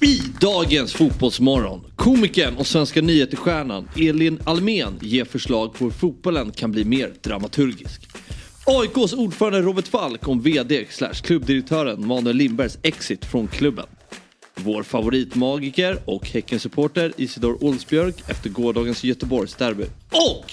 I dagens Fotbollsmorgon, komikern och Svenska nyheterstjärnan Elin Almen ger förslag på hur fotbollen kan bli mer dramaturgisk. AIKs ordförande Robert Falk om VD slash klubbdirektören Manuel Lindbergs exit från klubben. Vår favoritmagiker och Häckensupporter Isidor Olsbjörk efter gårdagens Göteborgsderby. Och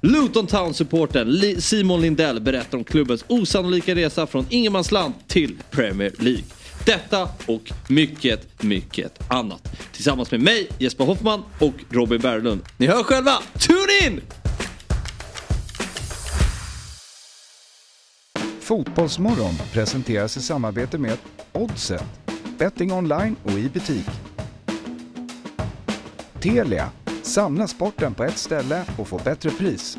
Luton Town-supporten Simon Lindell berättar om klubbens osannolika resa från ingenmansland till Premier League. Detta och mycket, mycket annat. Tillsammans med mig, Jesper Hoffman och Robin Berglund. Ni hör själva, tune in! Fotbollsmorgon presenteras i samarbete med Oddset, betting online och i butik. Telia, samla sporten på ett ställe och få bättre pris.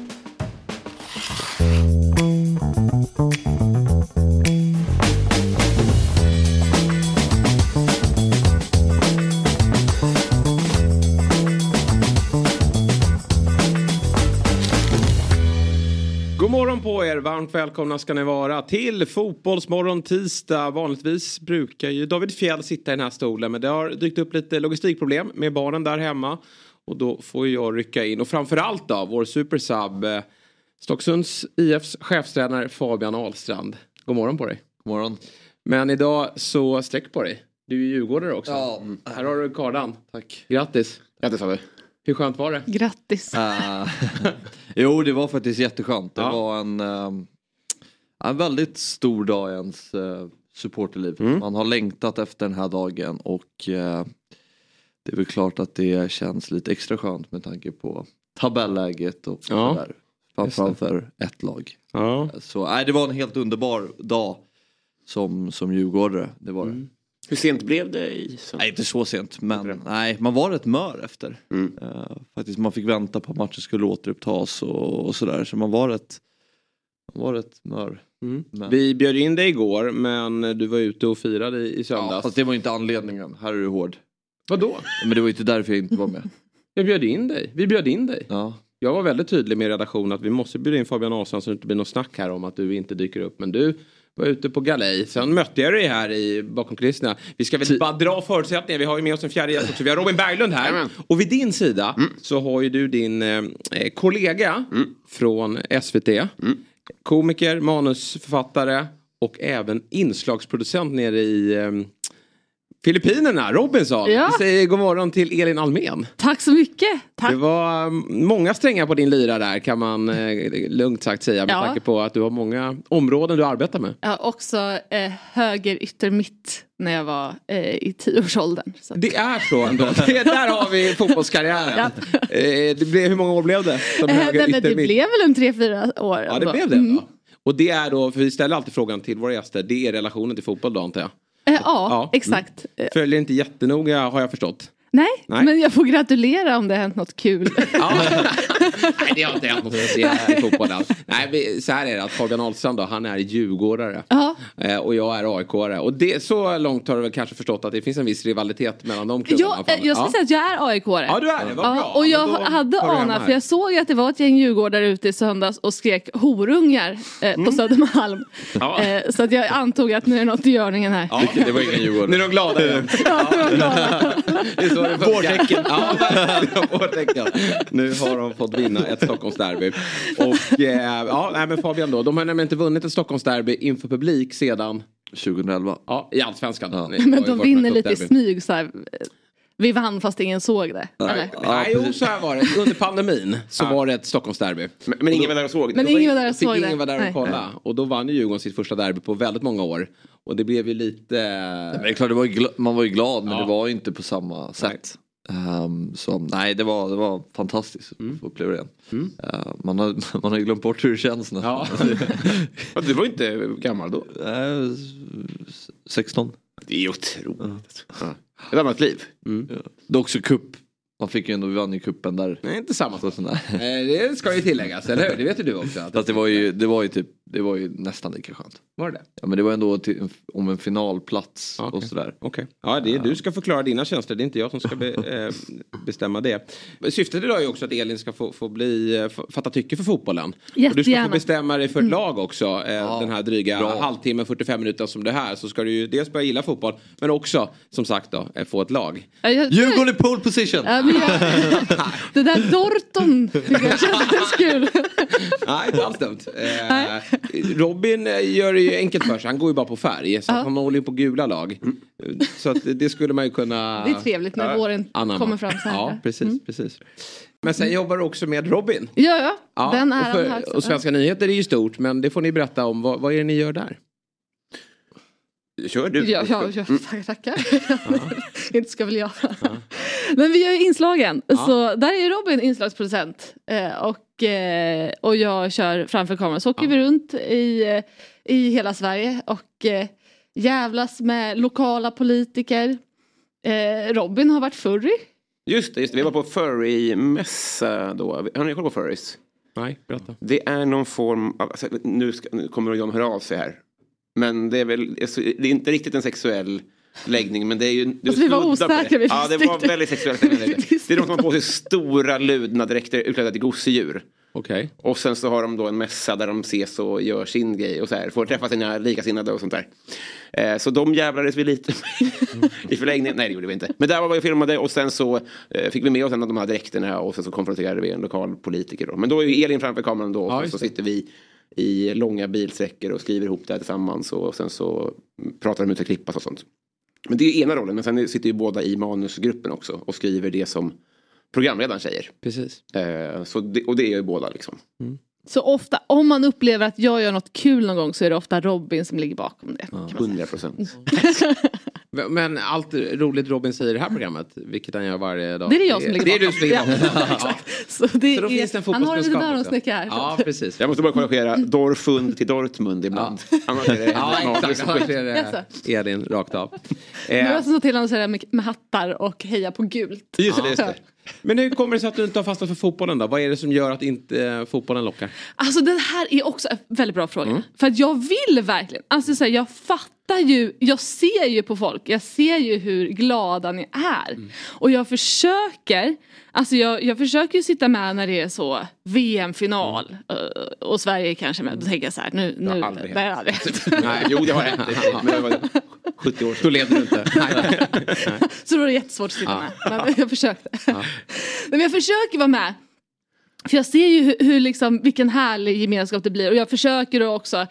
Varmt välkomna ska ni vara till Fotbollsmorgon tisdag. Vanligtvis brukar ju David Fjell sitta i den här stolen men det har dykt upp lite logistikproblem med barnen där hemma. Och då får jag rycka in och framförallt då vår supersub eh, Stocksunds IFs chefstränare Fabian Ahlstrand. God morgon på dig. God morgon. Men idag så sträck på dig. Du är djurgårdare också. Ja. Mm. Här har du kardan. Tack. Grattis. Grattis Fabbe. Hur skönt var det? Grattis. Uh, jo, det var faktiskt jätteskönt. Det Ja. var en, um, en väldigt stor dag i ens uh, supporterliv. Mm. Man har längtat efter den här dagen och uh, det är väl klart att det känns lite extra skönt med tanke på tabelläget och Ja. sådär. Framförallt för ett lag. Ja. Så nej, det var en helt underbar dag som, som djurgårdare. Det var det. Mm. Hur sent blev det i söndags? Nej, inte så sent, men nej, man var rätt mör efter. Mm. Eh, faktiskt, man fick vänta på att matchen skulle återupptas och, och sådär. Så man var rätt, man var rätt mör. Mm. Vi bjöd in dig igår men du var ute och firade i, i ja, söndags. fast det var inte anledningen. Här är du hård. Vadå? Men det var inte därför jag inte var med. Jag bjöd in dig. Vi bjöd in dig. Ja. Jag var väldigt tydlig med redaktionen att vi måste bjuda in Fabian Ahlstrand så det inte blir något snack här om att du inte dyker upp. Men du var ute på galej. Sen mötte jag dig här i, bakom kulisserna. Vi ska väl Ty- bara dra förutsättningar. Vi har ju med oss en fjärde gäst också. Vi har Robin Berglund här. Jajamän. Och vid din sida så har ju du din eh, kollega från SVT. Komiker, manusförfattare och även inslagsproducent nere i eh, Filippinerna, Robinson. Ja. Vi säger god morgon till Elin Almen. Tack så mycket. Tack. Det var mm, många strängar på din lyra där kan man eh, lugnt sagt säga med Ja. tanke på att du har många områden du arbetar med. Jag har också eh, höger ytter mitt när jag var eh, i tioårsåldern. Så. Det är så ändå. Det, där har vi fotbollskarriären. Eh, det blev, hur många år blev det? Som Eh, höger nej, men det yttermitt? blev väl en tre, fyra år. Ja det ändå. blev det. Mm. Och det är då, för vi ställer alltid frågan till våra gäster, det är relationen till fotboll då antar jag? Eh, ja, Ja. exakt. Eh, Följer inte jättenoga har jag förstått. nej, Nej. men jag får gratulera om det har hänt något kul. Ja. Nej det har inte hänt något i fotboll alls. Nej vi- så här är det att Fabian Ahlstrand då, han är djurgårdare. Eh, och jag är AIK-are. Och det, så långt har du väl kanske förstått att det finns en viss rivalitet mellan de klubbarna. alla jag, eh, jag ska ja. säga att jag är AIK-are. Ja du är det, vad bra. Ja, och jag hade anat, för jag såg att det var ett gäng djurgårdare ute i söndags och skrek horungar eh, på Södermalm. Mm. Ja. Eh, så att jag antog att nu är det något i görningen här. Ja, det var ingen Djurgården. Nu är de glada. Ja, glada. Det är det funkar. Vårtecken. Ja, vårtecken. Nu har de fått vinna ett Stockholmsderby. Och eh, ja, nej, men Fabian då. De har nämligen inte vunnit ett Stockholmsderby inför publik sedan 2011. ja, i Allsvenskan. Ja. Men de vinner lite i smyg så här. Vi vann fast ingen såg det. Eller? Nej, jo, så här var det. Under pandemin så var det ett Stockholmsderby. Men, men ingen var där och såg det. Men var ingen var där och såg det. ingen vara där och Nej. kolla. Och då vann ju Djurgården sitt första derby på väldigt många år. Och det blev ju lite... Men det är klart, det var ju man var ju glad men Ja. det var ju inte på samma sätt. Ehm, så nej, det var, det var fantastiskt att få uppleva det igen. Ehm, man, har, man har ju glömt bort hur det känns nästan. Ja. Du var inte gammal då. Eh, s- 16. Det är otroligt. Ja. Ett annat liv. Ja. Det är också cup. Man fick ju ändå, vi vann ju cupen där. Nej, inte samma sak. Eh, Det ska ju tilläggas, eller hur? Det vet ju du också. Att Fast det var ju, det var ju typ det var ju nästan lika skönt. Var det? Ja, men det var ändå till, om en finalplats Okej. och sådär. Okej. Ja, det är, du ska förklara dina känslor. Det är inte jag som ska be, eh, bestämma det. Syftet idag är ju också att Elin ska få, få bli, eh, fatta tycke för fotbollen. Och du ska få Jättegärna. bestämma dig för ett lag också. Eh, den här dryga bra. halvtimmen, 45 minuter som det är här. Så ska du ju dels börja gilla fotboll. Men också, som sagt då, eh, få ett lag. Ja, jag- Djurgården i pole position! Ja, men jag, det där Dorton tycker jag kändes kul. Nej, inte alls dumt. Eh, Robin eh, gör det ju enkelt för sig. Han går ju bara på färg. Så han håller ju på gula lag. Så att det skulle man ju kunna... Det är trevligt när våren anamma. kommer fram så här. Ja, precis. precis. Men sen jobbar du också med Robin. Ja, ja. Ja, den och, äran för- och Svenska nyheter är ju stort men det får ni berätta om. Vad, vad är det ni gör där? Kör du. Ja, ja, ja tackar, tackar. Inte ska väl jag. Men vi gör ju inslagen. Så där är Robin inslagsproducent. Eh, och, eh, och jag kör framför kameran. Så åker vi runt i, eh, i hela Sverige och eh, jävlas med lokala politiker. Robin har varit furry. Just det, just det, vi var på furry-mässa då. Har ni koll på furries? Nej, berätta. Det är någon form av, alltså, nu, ska, nu kommer de höra av sig här. Men det är väl, alltså, det är inte riktigt en sexuell läggning men det är ju... du Alltså, vi var osäkra, det. vi Ja det var inte. väldigt sexuellt. Det är de som har på sig stora ludna dräkter utklädda till gosedjur. Okej. Och sen så har de då en mässa där de ses och gör sin grej och så här. Får träffa sina likasinnade och sånt där. Eh, så de jävlades vi lite med i förlängningen. Nej det gjorde vi inte. Men där var vi och filmade och sen så eh, fick vi med oss en av de här dräkterna och sen så konfronterade vi en lokal politiker då. Men då är ju Elin framför kameran då Ja, och just så sitter vi i långa bilsträckor och skriver ihop det här tillsammans och sen så pratar de ut att klippas och sånt. Men det är ju ena rollen men sen sitter ju båda i manusgruppen också och skriver det som programledaren säger. Precis. Eh, så det, och det är ju båda liksom. Så ofta, om man upplever att jag gör något kul någon gång så är det ofta Robin som ligger bakom det. säga. 100 procent. Men allt roligt Robin säger i det här programmet, vilket han gör varje dag. Det är det jag som ligger Det är du bakom. som ligger bakom. Ja, Ja. Så det Så då är, finns det en han har lite fotbollskunskap också. dörronsnäcka här. Ja, precis. Jag måste bara korrigera. Dorfund till Dortmund ibland. Annars är det Ja, exakt. Annars är det Elin rakt av. Nu Eh, har jag som sa till honom att säga med, med hattar och heja på gult. Just det, just det. Men hur kommer det sig att du inte har fastnat för fotbollen då? Vad är det som gör att inte eh, fotbollen lockar? Alltså den här är också en väldigt bra fråga. För att jag vill verkligen, alltså så här, jag fattar ju, jag ser ju på folk, jag ser ju hur glada ni är. Och jag försöker, alltså jag, jag försöker ju sitta med när det är så VM-final eh, och Sverige är kanske med. Då tänker jag så här, nu, det har aldrig hänt. Nej, jo, det har hänt. Men det var 70 år Då sedan. leder du inte. Så då är det jättesvårt att sitta med. Men jag försökte. Men jag försöker vara med. För jag ser ju hur, hur liksom, vilken härlig gemenskap det blir och jag försöker då också eh,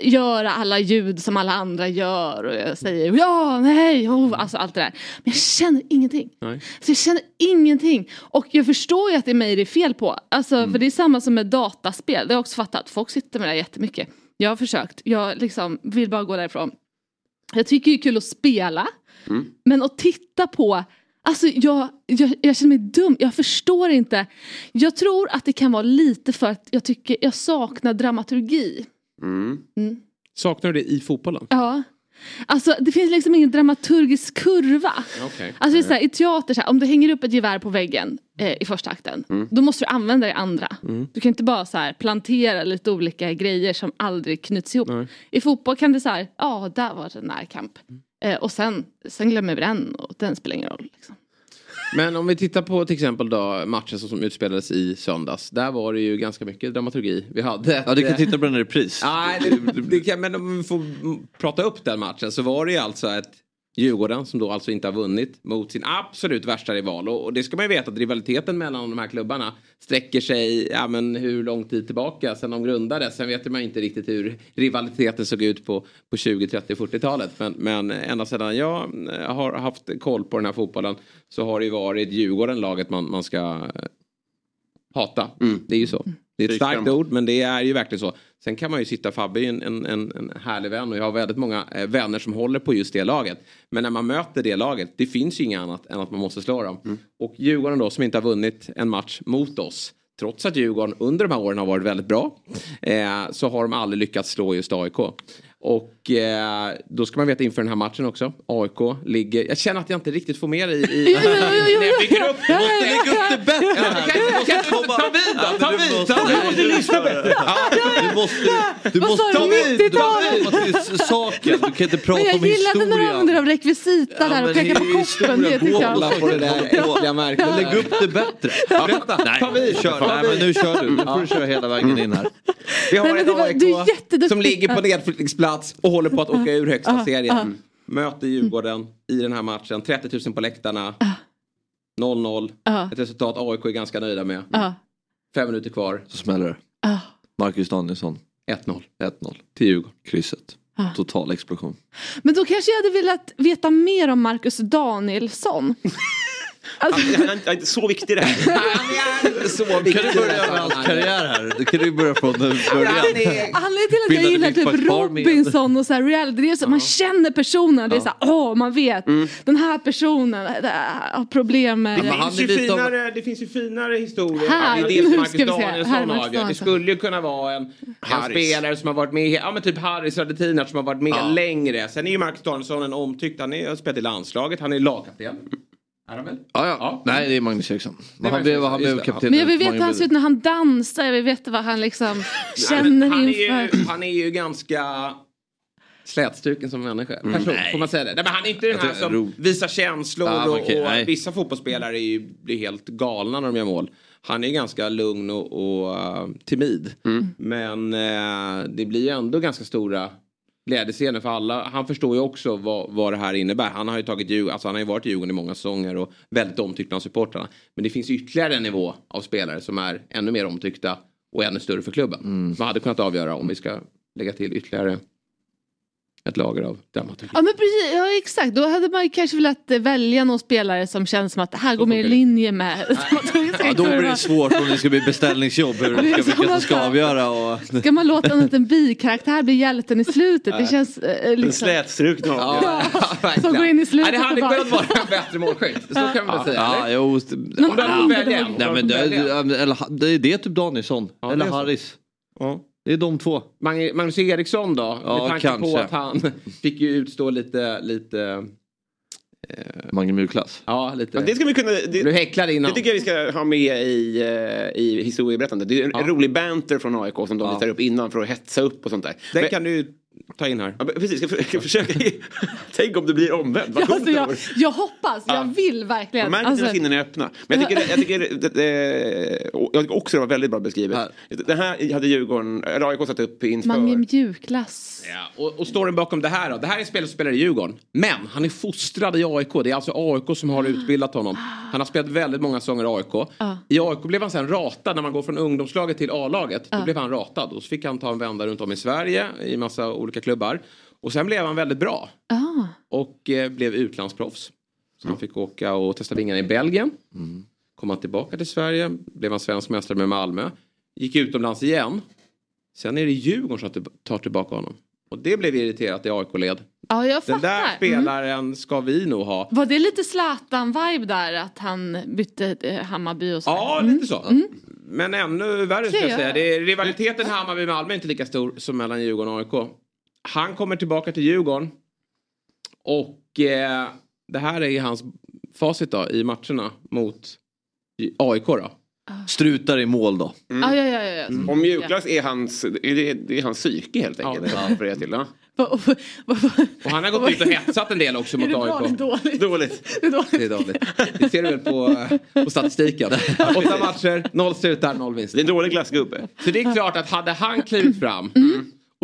göra alla ljud som alla andra gör och jag säger ja, nej, oh, alltså allt det där. Men jag känner ingenting. Nej. Så jag känner ingenting. Och jag förstår ju att det är mig det är fel på. Alltså, För det är samma som med dataspel. Det har jag också fattat. Folk sitter med det här jättemycket. Jag har försökt. Jag liksom vill bara gå därifrån. Jag tycker det är kul att spela. Men att titta på Alltså jag, jag, jag känner mig dum, jag förstår inte. Jag tror att det kan vara lite för att jag tycker jag saknar dramaturgi. Mm. Saknar du det i fotbollen? Ja. Alltså det finns liksom ingen dramaturgisk kurva. Okej. Alltså det är här, i teater, så här, om du hänger upp ett gevär på väggen eh, i första akten. Då måste du använda det andra. Du kan inte bara så här, plantera lite olika grejer som aldrig knyts ihop. I fotboll kan det så här, ja där var det en närkamp. Eh, och sen, sen glömmer vi den och den spelar ingen roll. Men om vi tittar på till exempel då matchen som utspelades i söndags. Där var det ju ganska mycket dramaturgi vi hade. Ja, du kan titta på den i repris. Nej, det, det kan, men om vi får prata upp den matchen så var det ju alltså ett Djurgården som då alltså inte har vunnit mot sin absolut värsta rival. Och, och det ska man ju veta att rivaliteten mellan de här klubbarna sträcker sig ja, men hur lång tid tillbaka sen de grundades. Sen vet man inte riktigt hur rivaliteten såg ut på, på 20, 30, 40-talet. Men, men ända sedan jag eh, har haft koll på den här fotbollen så har det ju varit Djurgården laget man, man ska eh, hata. Det är ju så. Det är ett starkt ord men det är ju verkligen så. Sen kan man ju sitta, Fabbe är en, en, en, härlig vän och jag har väldigt många eh, vänner som håller på just det laget. Men när man möter det laget, det finns ju inget annat än att man måste slå dem. Och Djurgården då som inte har vunnit en match mot oss. Trots att Djurgården under de här åren har varit väldigt bra. Eh, så har de aldrig lyckats slå just AIK. Och eh, då ska man veta inför den här matchen också. AIK ligger... Jag känner att jag inte riktigt får med dig i... Jo, När jag bygger upp. Ja, Du måste lägga upp det bättre Ta vid då, ta du vid. måste- ta vid. Du måste lyssna bättre. Du måste, du måste ta du? vid, du 90-talet? måste komma till saken. Du kan inte prata Men jag om gillade när du använde av rekvisita där och pekade på koppen. Det tycker jag. Kolla på det där äckliga märket. Lägg upp det bättre. Berätta. Ta vid. Kör, nej, men nu kör du. Nu får du köra hela vägen in här. Vi har ett AIK som ligger på nedflyttningsplats och håller på att åka ur högsta Ah, serien. ah. Möter Djurgården i den här matchen. 30 000 på läktarna. 0-0. Ja, Ett resultat AIK är ganska nöjda med. Fem minuter kvar. Så smäller det. ja. Marcus Danielsson, 1-0 1-0. till Djurgården. Krysset. Ah. Total explosion. Men då kanske jag hade velat veta mer om Marcus Danielsson. Alltså, Han är inte- han är inte så viktig det här. Han är inte så viktig. Kan du börja med hans karriär här? Du kan du börja från början. Han är... Anledningen till att jag gillar typ. Robinson och så här reality, det är så man känner personen. Det är så här, åh man vet, Mm. den här personen äh, har problem med Det han finns, ju finare, det finns ju finare historier. Här, det är det som nu Marcus ska vi se. Här är Danielsson. Det skulle ju kunna vara en, en spelare som har varit med, ja men typ Harris Radetinac som har varit med längre. Sen är ju Marcus Danielsson en omtyckt, han är- har spelat i landslaget, han är lagkapten. Är han väl? Ja, ja. Ja. Nej, det är Magnus Eriksson. är han blev, han blev kapten. Men jag vill veta hur han ser ut när han dansar, jag vill veta vad han liksom känner han, är inför. ju, han är ju ganska slätstruken som människa. Person, får man säga det? Nej, men han är inte den här som ro- visar känslor Ah, och, okej, och nej. vissa fotbollsspelare är ju, blir helt galna när de gör mål. Han är ganska lugn och, och uh, timid. Men eh, det blir ju ändå ganska stora glädjescener för alla. Han förstår ju också vad, vad det här innebär. Han har ju tagit Djurgården, alltså han har ju varit i Djurgården i många säsonger och väldigt omtyckt bland supportrarna. Men det finns ytterligare en nivå av spelare som är ännu mer omtyckta och ännu större för klubben. Man hade kunnat avgöra om vi ska lägga till ytterligare ett lager av dramaturgi. Ja men precis, ja exakt. Då hade man ju kanske velat välja någon spelare som känns som att det här går mer i linje med Ja, då blir det svårt om det ska bli beställningsjobb. Hur Det ska, vilka som ska avgöra. Och... Ska man låta en liten bikaraktär bli hjälten i slutet? Det känns eh, liksom... slätstrukna Ja, Som går in i slutet Nej, det hade kunnat vara en bättre målskytt. Så kan man väl säga. Ja, eller? jo. Om du hade fått välja en. Nej, men det, är det typ Danielsson. Ja, eller. Harris. Ja. Det är de två. Mag- Magnus Eriksson då? Ja, med tanke på kanske. att han fick ju utstå lite, lite, Mange Mjukglass. ja lite. Men det ska vi kunna... Du Det, häcklade innan. det tycker jag vi ska ha med i, eh, i historieberättandet. Det är en, en Ja. rolig banter från AIK som de Ja. visar upp innan för att hetsa upp och sånt där. Den Men- kan du ta in här. Ja, precis, ska jag ska försöka... Tänk om det blir omvänt. Vad Ja, alltså, jag, jag hoppas, jag vill verkligen. Man märker Alltså, sinnen är öppna. Men jag tycker, jag tycker, det, det, jag tycker också det var väldigt bra beskrivet. Här. Det här hade Djurgården, eller AIK satt upp inför. Mange mjukglass. Ja, och, och storyn bakom det här då. Det här är en spelare som spelar i Djurgården. Men han är fostrad i AIK. Det är alltså AIK som har utbildat honom. Han har spelat väldigt många säsonger i AIK. I AIK blev han sen ratad när man går från ungdomslaget till A-laget. Då blev han ratad. Och så fick han ta en vända runt om i Sverige i massa olika klubbar. Och sen blev han väldigt bra. Ah. Och eh, blev utlandsproffs. Så han fick åka och testa vingarna i Belgien. Kom han tillbaka till Sverige. Blev han svensk mästare med Malmö. Gick utomlands igen. Sen är det Djurgården som tar- tar tillbaka honom. Och det blev irriterat i AIK-led. Ja, jag Den där fattar. Mm. spelaren ska vi nog ha. Var det lite Zlatan-vibe där att han bytte eh, Hammarby och så? Ja, lite så. Men ännu värre ska jag Ja. säga. Det är, rivaliteten Hammarby-Malmö är inte lika stor som mellan Djurgården och AIK. Han kommer tillbaka till Djurgården. Och eh, det här är hans facit då i matcherna mot AIK då. Strutar i mål då. Ja, ja, ja. ja, ja. Mm. Och mjukglass är hans, är det, det är hans psyke helt enkelt. Ja. Ja. För det till, ja. Och han har gått ut och hetsat en del också Är mot det bra eller AIK. dåligt? Dåligt. Det är dåligt. Det är dåligt. Det ser du väl på, eh, på statistiken. Åtta matcher, noll strutar, noll vinster. Det är en dålig glassgubbe. Så det är klart att hade han klivit fram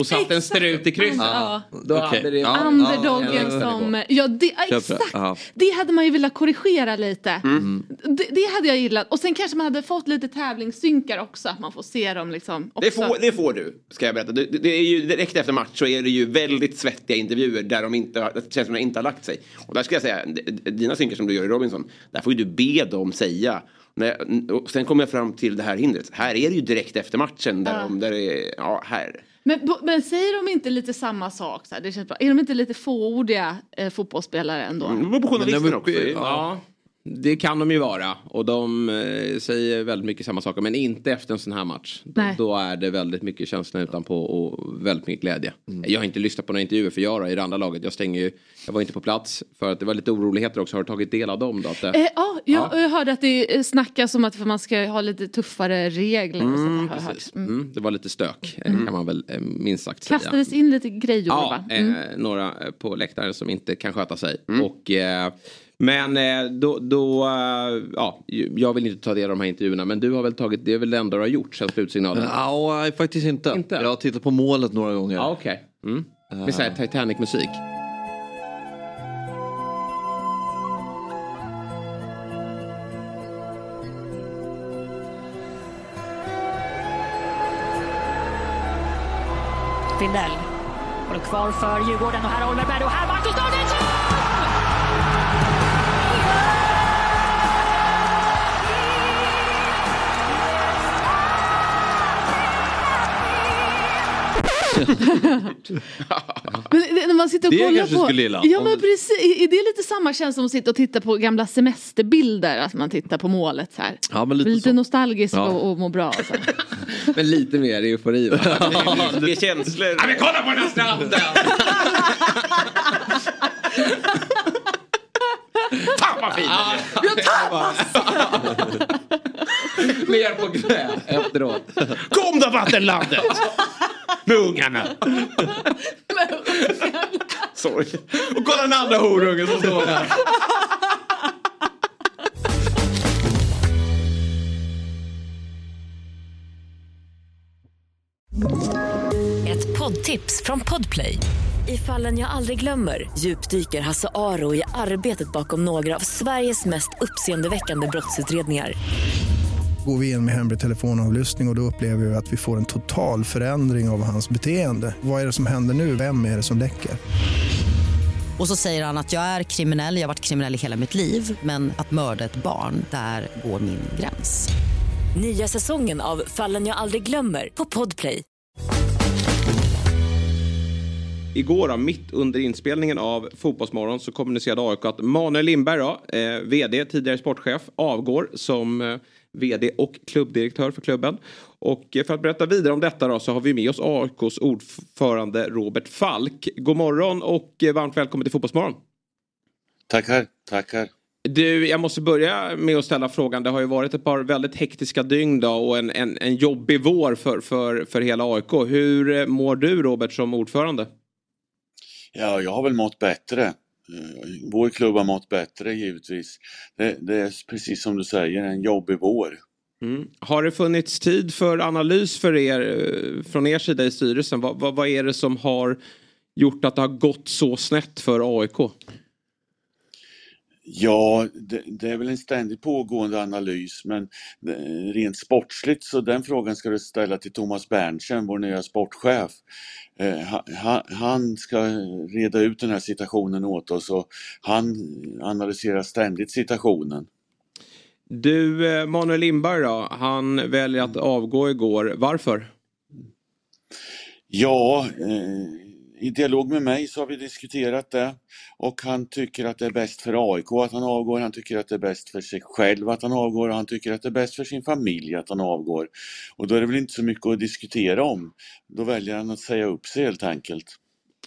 och satt en strut i krysset. Ja. Då Okej. hade det... Ja. Underdogen ja, som... Ja, det, exakt. Det hade man ju velat korrigera lite. Mm. Det, det hade jag gillat. Och sen kanske man hade fått lite tävlingssynkar också. Att man får se dem liksom. Också. Det får, det får du, ska jag berätta. Det, det är ju direkt efter match så är det ju väldigt svettiga intervjuer där de inte, har- det känns som de inte har lagt sig. Och där ska jag säga, dina synkar som du gör i Robinson, där får ju du be dem säga. När, och sen kommer jag fram till det här hindret. Här är det ju direkt efter matchen där Ja. de, där det är, ja här. Men, men säger de inte lite samma sak? Så här? Det känns bra. Är de inte lite fåordiga eh, fotbollsspelare ändå? Det beror på Men journalisten de- också. Ja. Det kan de ju vara. Och de eh, säger väldigt mycket samma saker. Men inte efter en sån här match. Då, Nej. då är det väldigt mycket känsla utanpå och väldigt mycket glädje. Mm. Jag har inte lyssnat på några intervjuer för jag då, i det andra laget. Jag stänger ju, jag var inte på plats för att det var lite oroligheter också. Har du tagit del av dem då? Att det... Eh, ja, jag, jag hörde att det eh, snackas om att man ska ha lite tuffare regler och sånt jag hört. Mm. Mm, det var lite stök eh, kan man väl eh, minst sagt säga. Kastades in lite grejor Ja, va? Mm. eh, några eh, på läktaren som inte kan sköta sig. Och, eh, men eh, då, då eh, ja, jag vill inte ta del av de här intervjuerna men du har väl tagit, det är väl det enda du har gjort sen slutsignalen? Ja, nej, faktiskt inte. Inte? Jag har tittat på målet några gånger. Ja, okej. Mm. Med såhär Titanic-musik. Findell håller kvar för Djurgården och här har Oliver Berg och här Marcus Danielsson! Men det- när man sitter och Det kollar kanske på... skulle gilla. Ja men du- precis, är det lite samma känsla som att sitta och titta på gamla semesterbilder? Att man tittar på målet så här. Ja, men lite lite så. nostalgisk Ja. och, och må bra. Så. Men lite mer eufori va? Det är känslor. Ja, men kolla på den här stranden! Fan vad fint! Mer på knä efteråt. Kom då vattenlandet! Med ungarna. Sorry. Och kolla den andra horungen som står där. Ett poddtips från Podplay. I fallen jag aldrig glömmer djupdyker Hasse Aro i arbetet bakom några av Sveriges mest uppseendeväckande brottsutredningar. Går vi in med hemlig telefonavlyssning och, och då upplever vi att vi får en total förändring av hans beteende. Vad är det som händer nu? Vem är det som läcker? Och så säger han att jag är kriminell, jag har varit kriminell i hela mitt liv men att mörda ett barn, där går min gräns. Nya säsongen av Fallen jag aldrig glömmer på Podplay. Igår då, mitt under inspelningen av Fotbollsmorgon så kommunicerade AIK att Manuel Lindberg då, eh, VD, tidigare sportchef, avgår som eh, VD och klubbdirektör för klubben. Och eh, för att berätta vidare om detta då så har vi med oss AIKs ordförande Robert Falk. God morgon och eh, varmt välkommen till Fotbollsmorgon. Tackar, tackar. Du, jag måste börja med att ställa frågan. Det har ju varit ett par väldigt hektiska dygn då och en, en, en jobbig vår för, för, för hela AIK. Hur eh, mår du Robert som ordförande? Ja, jag har väl mått bättre. Eh, vår klubb har mått bättre givetvis. Det, det är precis som du säger, en jobbig vår. Mm. Har det funnits tid för analys för er eh, från er sida i styrelsen? Vad, vad, vad är det som har gjort att det har gått så snett för AIK? Ja, det, det är väl en ständigt pågående analys men eh, rent sportsligt så den frågan ska du ställa till Thomas Berntsen, vår nya sportchef. Eh, ha- ha- Han ska reda ut den här situationen åt oss och han analyserar ständigt situationen. Du, eh, Manuel Lindberg då, han väljer att avgå igår. Varför? Ja, eh, i dialog med mig så har vi diskuterat det och han tycker att det är bäst för AIK att han avgår, han tycker att det är bäst för sig själv att han avgår och han tycker att det är bäst för sin familj att han avgår. Och då är det väl inte så mycket att diskutera om. Då väljer han att säga upp sig helt enkelt.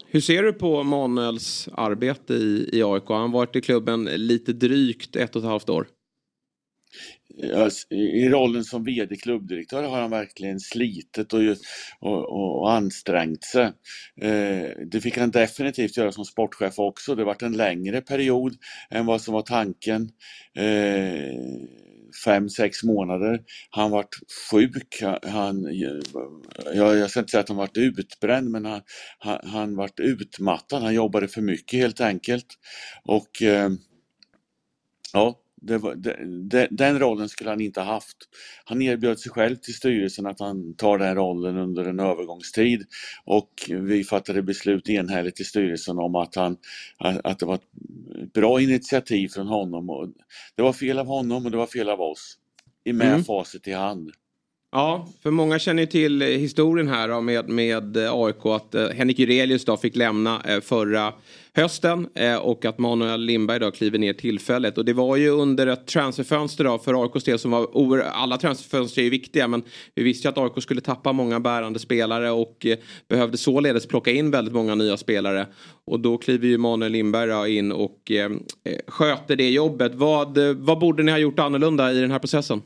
Hur ser du på Manuels arbete i, i AIK? Han har varit i klubben lite drygt ett och ett halvt år. I rollen som VD klubbdirektör har han verkligen slitit och, och, och, ansträngt sig. Eh, det fick han definitivt göra som sportchef också. Det varit en längre period än vad som var tanken. Eh, fem, sex månader. Han var sjuk. Han, jag, jag ska inte säga att han var utbränd men han, han, han vart utmattad. Han jobbade för mycket helt enkelt. Och eh, ja, det var, det, den rollen skulle han inte ha haft. Han erbjöd sig själv till styrelsen att han tar den rollen under en övergångstid och vi fattade beslut enhälligt i styrelsen om att, han, att det var ett bra initiativ från honom. Det var fel av honom och det var fel av oss. I med Mm. facit i hand. Ja, för många känner ju till eh, historien här då, med, med eh, AIK att eh, Henrik Jurelius då fick lämna förra hösten och att Manuel Lindberg då kliver ner tillfället. Och det var ju under ett transferfönster då för AIKs del som var oer... Alla transferfönster är ju viktiga men vi visste ju att AIK skulle tappa många bärande spelare och behövde således plocka in väldigt många nya spelare. Och då kliver ju Manuel Lindberg då in och eh sköter det jobbet. Vad, vad borde ni ha gjort annorlunda i den här processen?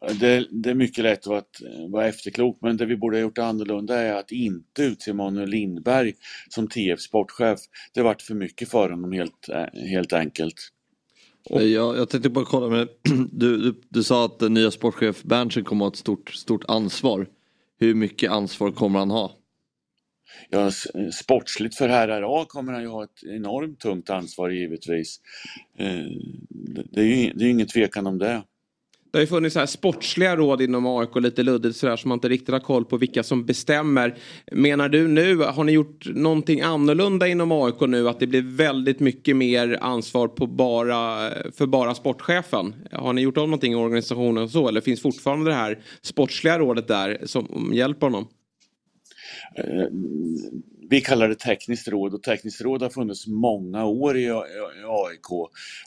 Det, det, är mycket lätt att vara efterklok men det vi borde ha gjort annorlunda är att inte utse Manuel Lindberg som TF sportchef. Det varit för mycket för honom helt, helt enkelt. Och... Jag, jag tänkte bara kolla med du, du, du sa att den nya sportchef Berntsen kommer att ha ett stort, stort ansvar. Hur mycket ansvar kommer han ha? Ja, sportsligt för RRA kommer han ju ha ett enormt tungt ansvar givetvis. Eh, det är ju det är ingen tvekan om det. Det har ju funnits så här sportsliga råd inom AIK lite luddigt sådär som man inte riktigt har koll på vilka som bestämmer. Menar du nu, har ni gjort någonting annorlunda inom AIK nu att det blir väldigt mycket mer ansvar på bara, för bara sportchefen? Har ni gjort om någonting i organisationen och så eller finns fortfarande det här sportsliga rådet där som hjälper honom? Eh, vi kallar det tekniskt råd och tekniskt råd har funnits många år i AIK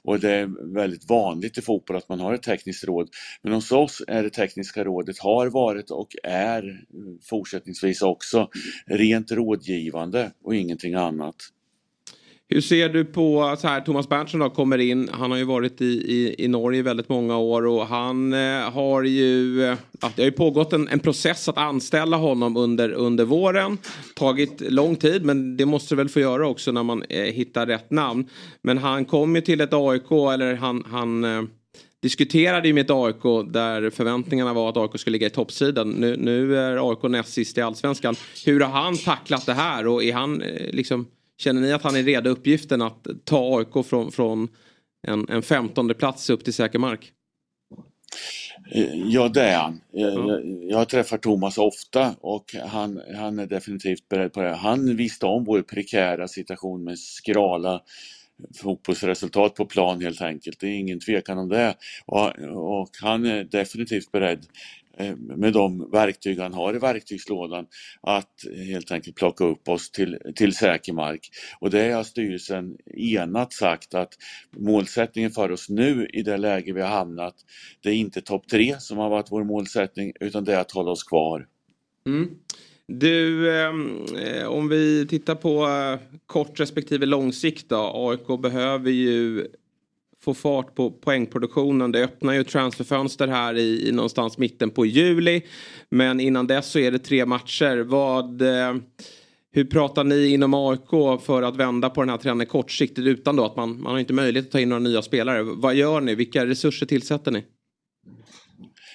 och det är väldigt vanligt i fotboll att man har ett tekniskt råd. Men hos oss är det tekniska rådet, har varit och är fortsättningsvis också rent rådgivande och ingenting annat. Hur ser du på så här, Thomas Berntsson då kommer in. Han har ju varit i, i, i Norge väldigt många år och han eh, har ju, eh, det har ju pågått en, en, process att anställa honom under, under våren. Tagit lång tid men det måste väl få göra också när man eh, hittar rätt namn. Men han kom ju till ett AIK eller han, han eh, diskuterade ju med ett AIK där förväntningarna var att AIK skulle ligga i toppsidan. Nu, nu är AIK näst sist i allsvenskan. Hur har han tacklat det här och är han eh, liksom Känner ni att han är redo uppgiften att ta AIK från, från en, en 15 plats upp till säker mark? Eh, ja, det är han. Jag, jag träffar Thomas ofta och han, han är definitivt beredd på det. Han visste om vår prekära situation med skrala fotbollsresultat på plan helt enkelt. Det är ingen tvekan om det. Och, och han är definitivt beredd eh, med de verktyg han har i verktygslådan att helt enkelt plocka upp oss till, till säker mark. Och det har styrelsen enat sagt att målsättningen för oss nu i det läge vi har hamnat, det är inte topp tre som har varit vår målsättning utan det är att hålla oss kvar. Mm. Du, ehm, eh, om vi tittar på eh, kort respektive lång sikt då. AIK behöver ju få fart på poängproduktionen. Det öppnar ju transferfönster här i, i någonstans mitten på juli. Men innan dess så är det tre matcher. Vad, eh, hur pratar ni inom AIK för att vända på den här trenden kortsiktigt utan då att man, man har inte möjlighet att ta in några nya spelare. Vad gör ni? Vilka resurser tillsätter ni?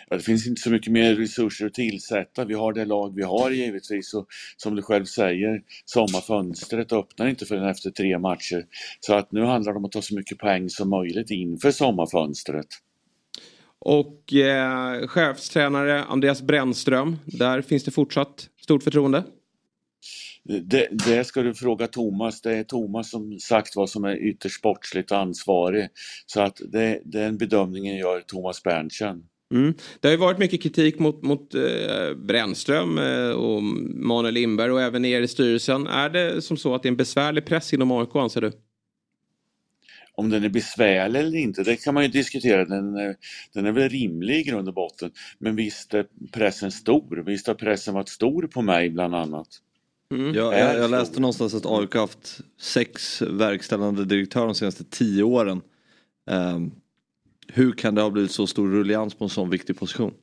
Ja, det finns inte så mycket mer resurser att tillsätta. Vi har det lag vi har givetvis och som du själv säger, sommarfönstret öppnar inte förrän efter tre matcher. Så att nu handlar det om att ta så mycket poäng som möjligt inför sommarfönstret. Och eh, chefstränare Andreas Brännström, där finns det fortsatt stort förtroende? Det, det, ska du fråga Thomas. Det är Thomas som sagt vad som är ytterst sportsligt ansvarig. Så att det, den bedömningen gör Thomas Berntsen. Mm. Det har ju varit mycket kritik mot, mot eh, Brännström eh, och Manuel Lindberg och även er i styrelsen. Är det som så att det är en besvärlig press inom AIK anser du? Om den är besvärlig eller inte, det kan man ju diskutera. Den är, den är väl rimlig i grund och botten. Men visst är pressen stor. Visst har pressen varit stor på mig bland annat. Mm. Ja, jag, jag läste någonstans att AIK haft sex verkställande direktörer de senaste tio åren. Um, hur kan det ha blivit så stor rullians på en sån viktig position?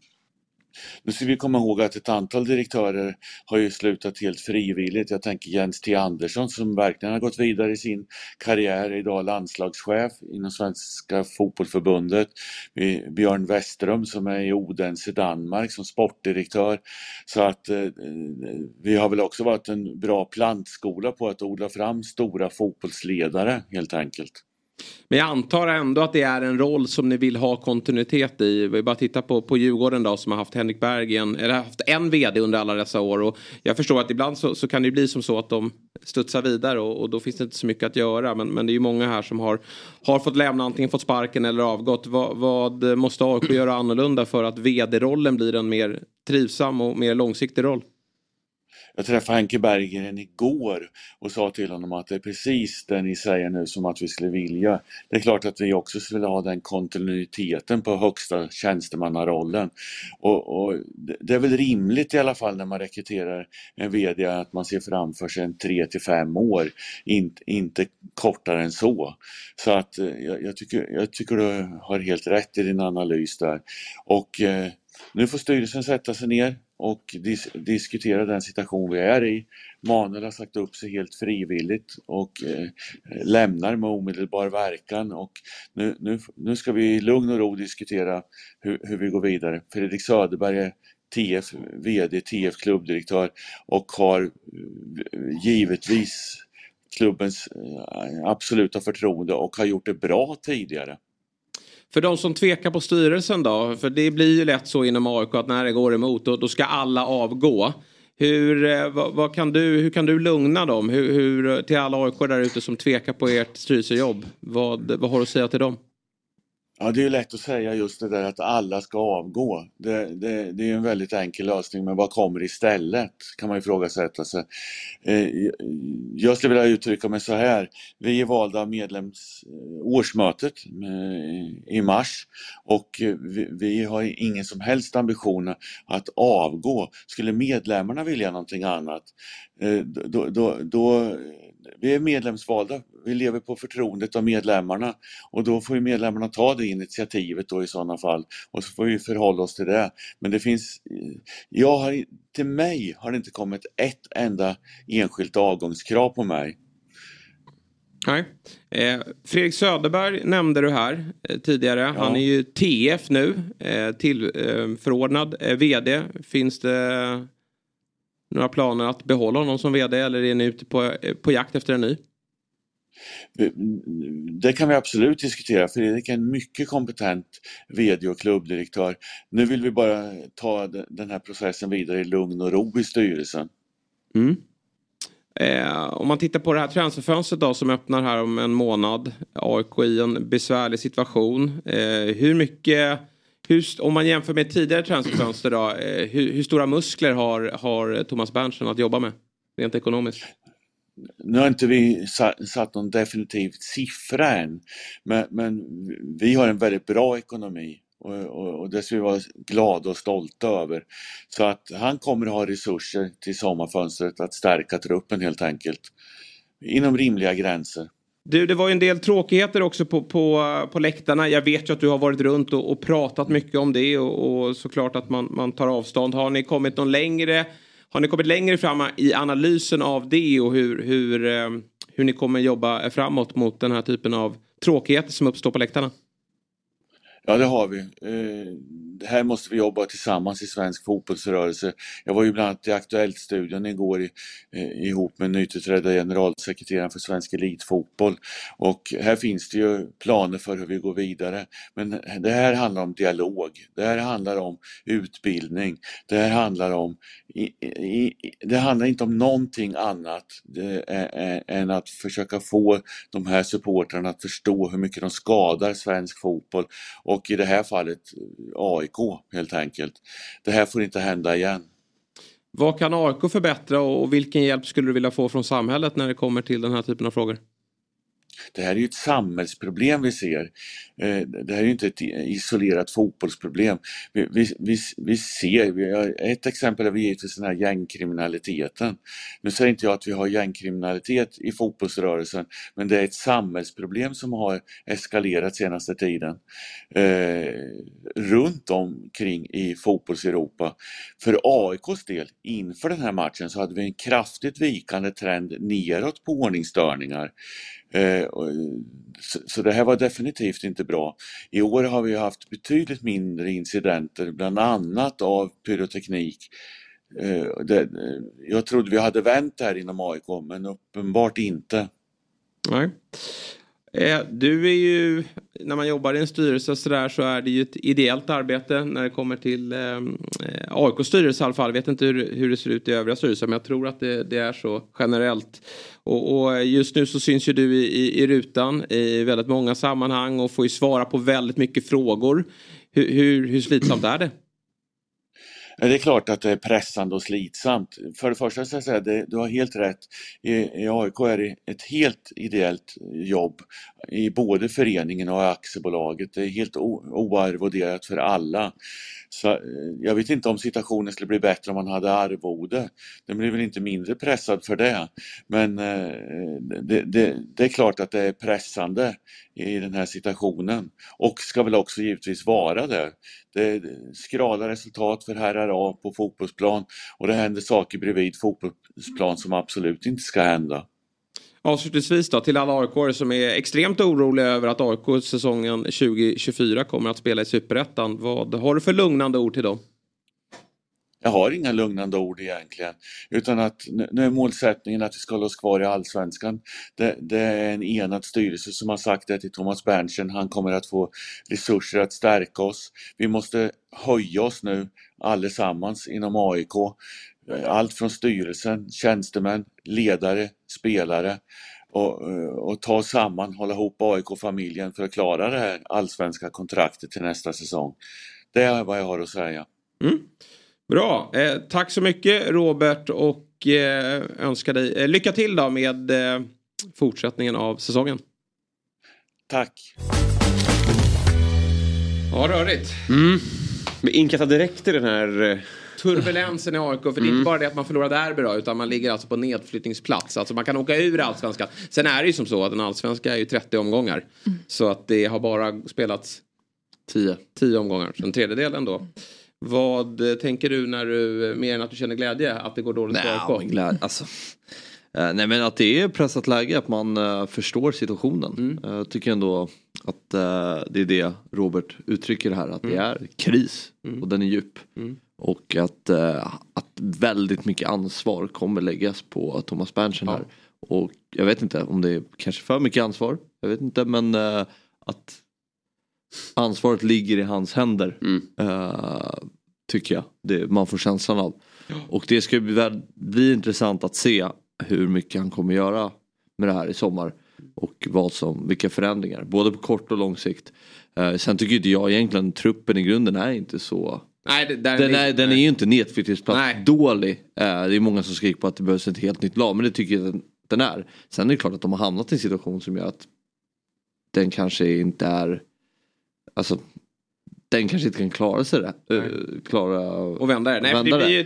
Nu ska vi komma ihåg att ett antal direktörer har ju slutat helt frivilligt. Jag tänker Jens T Andersson som verkligen har gått vidare i sin karriär, idag landslagschef inom Svenska fotbollförbundet. Björn Westström som är i Odense Danmark som sportdirektör. Så att eh, vi har väl också varit en bra plantskola på att odla fram stora fotbollsledare helt enkelt. Men jag antar ändå att det är en roll som ni vill ha kontinuitet i. Vi bara titta på, på Djurgården då som har haft Henrik Bergen, eller haft en vd under alla dessa år. Och jag förstår att ibland så, så kan det bli som så att de studsar vidare och, och, då finns det inte så mycket att göra. Men, men det är ju många här som har, har fått lämna, antingen fått sparken eller avgått. Va, vad måste AIK göra annorlunda för att vd-rollen blir en mer trivsam och mer långsiktig roll? Jag träffade Henke Berggren igår och sa till honom att det är precis det ni säger nu som att vi skulle vilja. Det är klart att vi också skulle ha den kontinuiteten på högsta tjänstemannarollen. Och, och det är väl rimligt i alla fall när man rekryterar en VD att man ser framför sig en 3 till 5 år, inte, inte kortare än så. Så att eh, jag, jag, tycker, jag tycker du har helt rätt i din analys där. Och eh, nu får styrelsen sätta sig ner och dis diskutera den situation vi är i. Manuel har sagt upp sig helt frivilligt och eh, lämnar med omedelbar verkan och nu, nu, nu ska vi i lugn och ro diskutera hur, hur vi går vidare. Fredrik Söderberg är TF VD, TF klubbdirektör och har eh, givetvis klubbens eh, absoluta förtroende och har gjort det bra tidigare. För de som tvekar på styrelsen då, för det blir ju lätt så inom AIK att när det går emot då, då ska alla avgå. Hur, eh, vad, vad, kan du, hur kan du lugna dem? Hur, hur, till alla AIK där ute som tvekar på ert styrelsejobb. Vad, vad har du att säga till dem? Ja, det är lätt att säga just det där att alla ska avgå. Det, det, det är en väldigt enkel lösning, men vad kommer istället? Kan man ifrågasätta sig. Eh, jag skulle vilja uttrycka mig så här. Vi är valda av medlems eh, årsmötet eh, i mars och vi, vi har ingen som helst ambition att avgå. Skulle medlemmarna vilja någonting annat, då, då, då vi är medlemsvalda, vi lever på förtroendet av medlemmarna och då får medlemmarna ta det initiativet då i sådana fall och så får vi förhålla oss till det. Men det finns, jag har, till mig har det inte kommit ett enda enskilt avgångskrav på mig. Nej. Eh, Fredrik Söderberg nämnde du här eh, tidigare. Ja. Han är ju TF nu, eh, tillförordnad eh, VD. Finns det några planer att behålla honom som VD eller är ni ute på, på jakt efter en ny? Det kan vi absolut diskutera. Fredrik är en mycket kompetent VD och klubbdirektör. Nu vill vi bara ta den här processen vidare i lugn och ro i styrelsen. Mm. Eh, om man tittar på det här transferfönstret då som öppnar här om en månad. AIK i en besvärlig situation. Eh, hur mycket hur, om man jämför med tidigare transferfönster då, eh, hur, hur, stora muskler har, har Thomas Berntsen att jobba med rent ekonomiskt? Nu har inte vi satt någon definitiv siffra än, men, men vi har en väldigt bra ekonomi och, och, och det ska vi vara glada och stolta över. Så att han kommer att ha resurser till sommarfönstret att stärka truppen helt enkelt. Inom rimliga gränser. Du, det var ju en del tråkigheter också på, på, på läktarna. Jag vet ju att du har varit runt och, och pratat mycket om det och, och såklart att man, man tar avstånd. Har ni kommit någon längre har ni kommit längre fram i analysen av det och hur, hur, eh, hur ni kommer jobba framåt mot den här typen av tråkigheter som uppstår på läktarna? Ja, det har vi. Eh, här måste vi jobba tillsammans i svensk fotbollsrörelse. Jag var ju bland annat i Aktuellt-studion igår eh, ihop med nytillträdda generalsekreteraren för Svensk Elitfotboll. Och här finns det ju planer för hur vi går vidare. Men det här handlar om dialog. Det här handlar om utbildning. Det här handlar om det handlar inte om någonting annat än att försöka få de här supportrarna att förstå hur mycket de skadar svensk fotboll och i det här fallet eh, AIK helt enkelt. Det här får inte hända igen. Vad kan AIK förbättra och vilken hjälp skulle du vilja få från samhället när det kommer till den här typen av frågor? Det här är ju ett samhällsproblem vi ser. Eh, det här är ju inte ett isolerat fotbollsproblem. Vi, vi, vi, vi ser, vi har, ett exempel är givetvis den här gängkriminaliteten. Nu säger inte jag att vi har gängkriminalitet i fotbollsrörelsen, men det är ett samhällsproblem som har eskalerat senaste tiden. Eh, runt omkring i fotbolls-Europa. För AIKs del, inför den här matchen, så hade vi en kraftigt vikande trend neråt på ordningsstörningar. Eh, så det här var definitivt inte bra. I år har vi haft betydligt mindre incidenter, bland annat av pyroteknik. Eh, jag trodde vi hade vänt här inom AIK, men uppenbart inte. Nej. Eh, Du är ju, när man jobbar i en styrelse så, där, så är det ju ett ideellt arbete när det kommer till ehm, eh, AIKs styrelse i alla fall. Jag vet inte hur, hur det ser ut i övriga styrelser men jag tror att det, det är så generellt. Och, och just nu så syns ju du i, i, i rutan i väldigt många sammanhang och får ju svara på väldigt mycket frågor. Hur, hur, hur slitsamt är det? Ja, Det är klart att det är pressande och slitsamt. För det första ska jag säga, att du har helt rätt. I, I AIK är det ett helt ideellt jobb i både föreningen och aktiebolaget. Det är helt oarvoderat för alla. Så, eh, jag vet inte om situationen skulle bli bättre om man hade arvode. Den blir väl inte mindre pressad för det. Men eh, det, det, det är klart att det är pressande i den här situationen och ska väl också givetvis vara det. Det är skrala resultat för herrar A på fotbollsplan och det händer saker bredvid fotbollsplan som absolut inte ska hända. Avslutningsvis då till alla aik som är extremt oroliga över att AIK säsongen 2024 kommer att spela i Superettan. Vad har du för lugnande ord till dem? Jag har inga lugnande ord egentligen. Utan att nu är målsättningen att vi ska hålla oss kvar i Allsvenskan. Det, det är en enad styrelse som har sagt det till Thomas Berntsen. Han kommer att få resurser att stärka oss. Vi måste höja oss nu allesammans inom AIK. Allt från styrelsen, tjänstemän, ledare, spelare. Och, och ta samman, hålla ihop AIK-familjen för att klara det här allsvenska kontraktet till nästa säsong. Det är vad jag har att säga. Mm. Bra, eh, tack så mycket Robert och eh, önskar dig eh, lycka till då med eh, fortsättningen av säsongen. Tack. Ja, rörigt. Mm. Men inkassa direkt i den här... Turbulensen i AIK, för det är inte bara det att man förlorar derby då, utan man ligger alltså på nedflyttningsplats. Alltså man kan åka ur allsvenskan. Sen är det ju som så att en allsvenska är ju 30 omgångar. Så att det har bara spelats 10, 10 omgångar, så en tredjedel ändå. Vad tänker du när du, mer än att du känner glädje, att det går dåligt för men glädje, alltså. Eh, nej men att det är pressat läge, att man eh, förstår situationen. Mm. Jag tycker ändå att det är det Robert uttrycker här, att det Mm. är kris Mm. och den är djup. Och att, eh, att väldigt mycket ansvar kommer läggas på Thomas Berntsen här. Och jag vet inte om det är kanske för mycket ansvar, jag vet inte men eh, att ansvaret ligger i hans händer. Mm. eh, tycker jag, det, man får känslan av. Och det ska bli, bli intressant att se hur mycket han kommer göra med det här i sommar. Och vad som, vilka förändringar, både på kort och lång sikt. Eh, sen tycker inte jag egentligen truppen i grunden är inte så Nej, det, den, är, ligger- den är ju inte nedflyttningsplats Nej. dålig. Eh, det är många som skriker på att det behövs ett helt nytt lag men det tycker jag den, den är. Sen är det klart att de har hamnat i en situation som gör att den kanske inte är Alltså den kanske inte kan klara sig det. eh, klara och vända det. Nej, för det, ju,